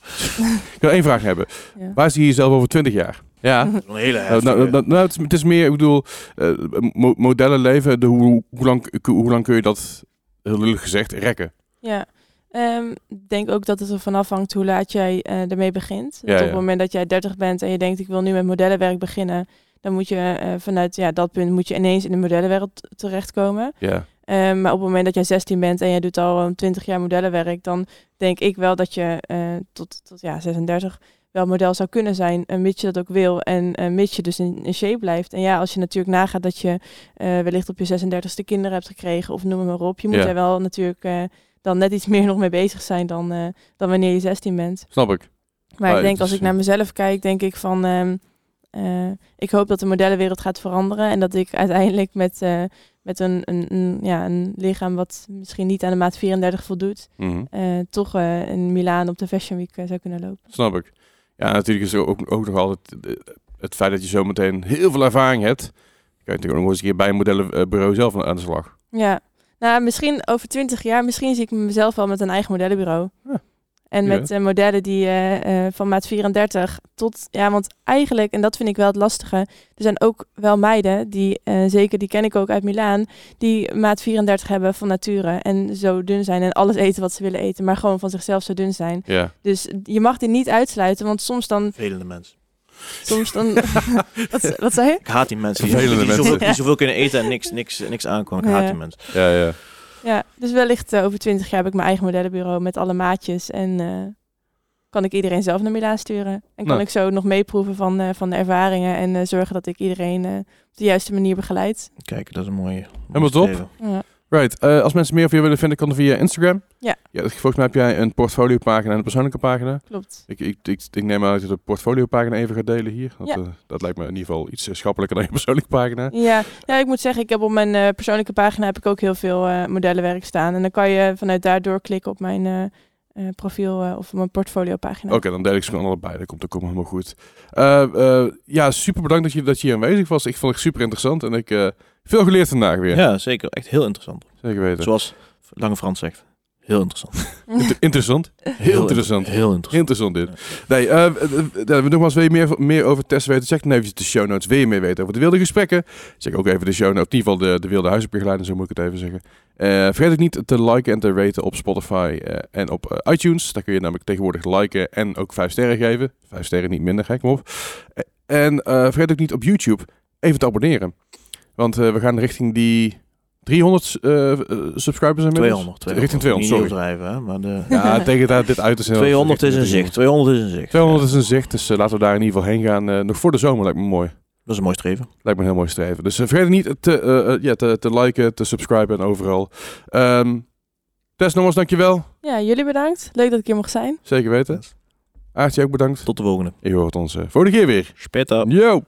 Ik wil één vraag hebben. Ja. Waar zie je jezelf over 20 jaar? Ja. Een hele Nou, nou, nou, nou, het, is, het is meer, ik bedoel, eh, mo- modellen leven, de, hoe, hoe, lang, hoe lang kun je dat, heel lullig gezegd, rekken? Ja, Ehm, ik denk ook dat het ervan afhangt hoe laat jij eh, ermee begint. Ja, op ja. het moment dat jij 30 bent en je denkt ik wil nu met modellenwerk beginnen, dan moet je eh, vanuit ja, dat punt moet je ineens in de modellenwereld terechtkomen. Ja. Ehm, maar op het moment dat jij 16 bent en jij doet al een 20 jaar modellenwerk, dan denk ik wel dat je eh, tot, tot ja, 36 wel model zou kunnen zijn, eh, mits je dat ook wil en eh, mits je dus in, in shape blijft. En ja, als je natuurlijk nagaat dat je eh, wellicht op je 36e kinderen hebt gekregen of noem het maar op, je moet Ja. er wel natuurlijk eh, dan net iets meer nog mee bezig zijn dan, eh, dan wanneer je 16 bent. Snap ik. Maar Ah, ik denk het als ik naar mezelf kijk, denk ik van ehm, eh, ik hoop dat de modellenwereld gaat veranderen en dat ik uiteindelijk met, eh, met een, een, een, ja, een lichaam wat misschien niet aan de maat 34 voldoet, Mhm. eh, toch in Milaan op de Fashion Week zou kunnen lopen. Snap ik. Ja, natuurlijk is er ook, ook nog altijd het feit dat je zometeen heel veel ervaring hebt. Kan je natuurlijk ook nog eens een keer bij een modellenbureau zelf aan aan de slag. Ja, nou misschien over 20 jaar, misschien zie ik mezelf wel met een eigen modellenbureau. Ja. En met modellen die eh, eh, van maat 34 tot, ja, want eigenlijk, en dat vind ik wel het lastige, er zijn ook wel meiden, die, eh, zeker die ken ik ook uit Milaan, die maat 34 hebben van nature en zo dun zijn en alles eten wat ze willen eten, maar gewoon van zichzelf zo dun zijn. Ja. Dus je mag die niet uitsluiten, want soms dan, Vervelende mensen. soms dan, wat, wat zei je? Ik haat die mensen. Die, die, zoveel, die zoveel kunnen eten en niks, niks, niks aankomen. Ik haat die mensen. Ja, ja. Ja, dus wellicht eh, over 20 jaar heb ik mijn eigen modellenbureau met alle maatjes en eh, kan ik iedereen zelf naar Milaan sturen. En kan Nou. ik zo nog meeproeven van, eh, van de ervaringen en eh, zorgen dat ik iedereen eh, op de juiste manier begeleid. Kijk, dat is een mooie. Helemaal top. Ja. Right. eh, als mensen meer van je willen vinden, kan dat via Instagram. Ja. ja. Volgens mij heb jij een portfoliopagina en een persoonlijke pagina. Klopt. Ik, ik, ik, ik neem aan dat je de portfoliopagina even gaat delen hier. Dat, Ja. eh, dat lijkt me in ieder geval iets eh, schappelijker dan je persoonlijke pagina. Ja, ja, ik moet zeggen, ik heb op mijn persoonlijke pagina heb ik ook heel veel modellenwerk staan. En dan kan je vanuit daar doorklikken op mijn eh, profiel eh, of mijn portfolio pagina. Oké, dan deel ik ze gewoon allebei. Dat komt, dat komt helemaal goed. Eh, eh, ja, super bedankt dat je, dat je hier aanwezig was. Ik vond het super interessant en ik eh veel geleerd vandaag weer. Ja, zeker. Echt heel interessant. Zeker weten. Zoals Lange Frans zegt. Heel interessant. Inter- interessant. Heel interessant. Heel interessant. Interessant dit. Nee, eh, eh, eh, nogmaals, wil je meer, meer over Tess weten? Check dan even de show notes. Wil je meer weten over de wilde gesprekken? Check ook even de show notes. In ieder geval de, de wilde huisbegeleiding, zo moet ik het even zeggen. Eh, vergeet ook niet te liken en te raten op Spotify eh, en op eh, iTunes. Daar kun je namelijk tegenwoordig liken en ook vijf sterren geven. Vijf sterren niet minder, gek op. Eh, en vergeet ook niet op YouTube even te abonneren. Want we gaan richting die 300 eh, eh, subscribers inmiddels. 200. 200. Richting 200, Niet sorry. overdrijven, hè? Maar de Ja, tegen dat dit uit is. 200 is een zicht. 200 is een zicht. 200 is een zicht, dus eh, laten we daar in ieder geval heen gaan. Eh, nog voor de zomer lijkt me mooi. Dat is een mooi streven. Lijkt me een heel mooi streven. Dus vergeet niet te, ja, te, te liken, te subscriben en overal. Ehm Tess, nogmaals dankjewel. Ja, jullie bedankt. Leuk dat ik hier mocht zijn. Zeker weten. Aartje ook bedankt. Tot de volgende. Je hoort ons eh, volgende keer weer. Spetta. Yo!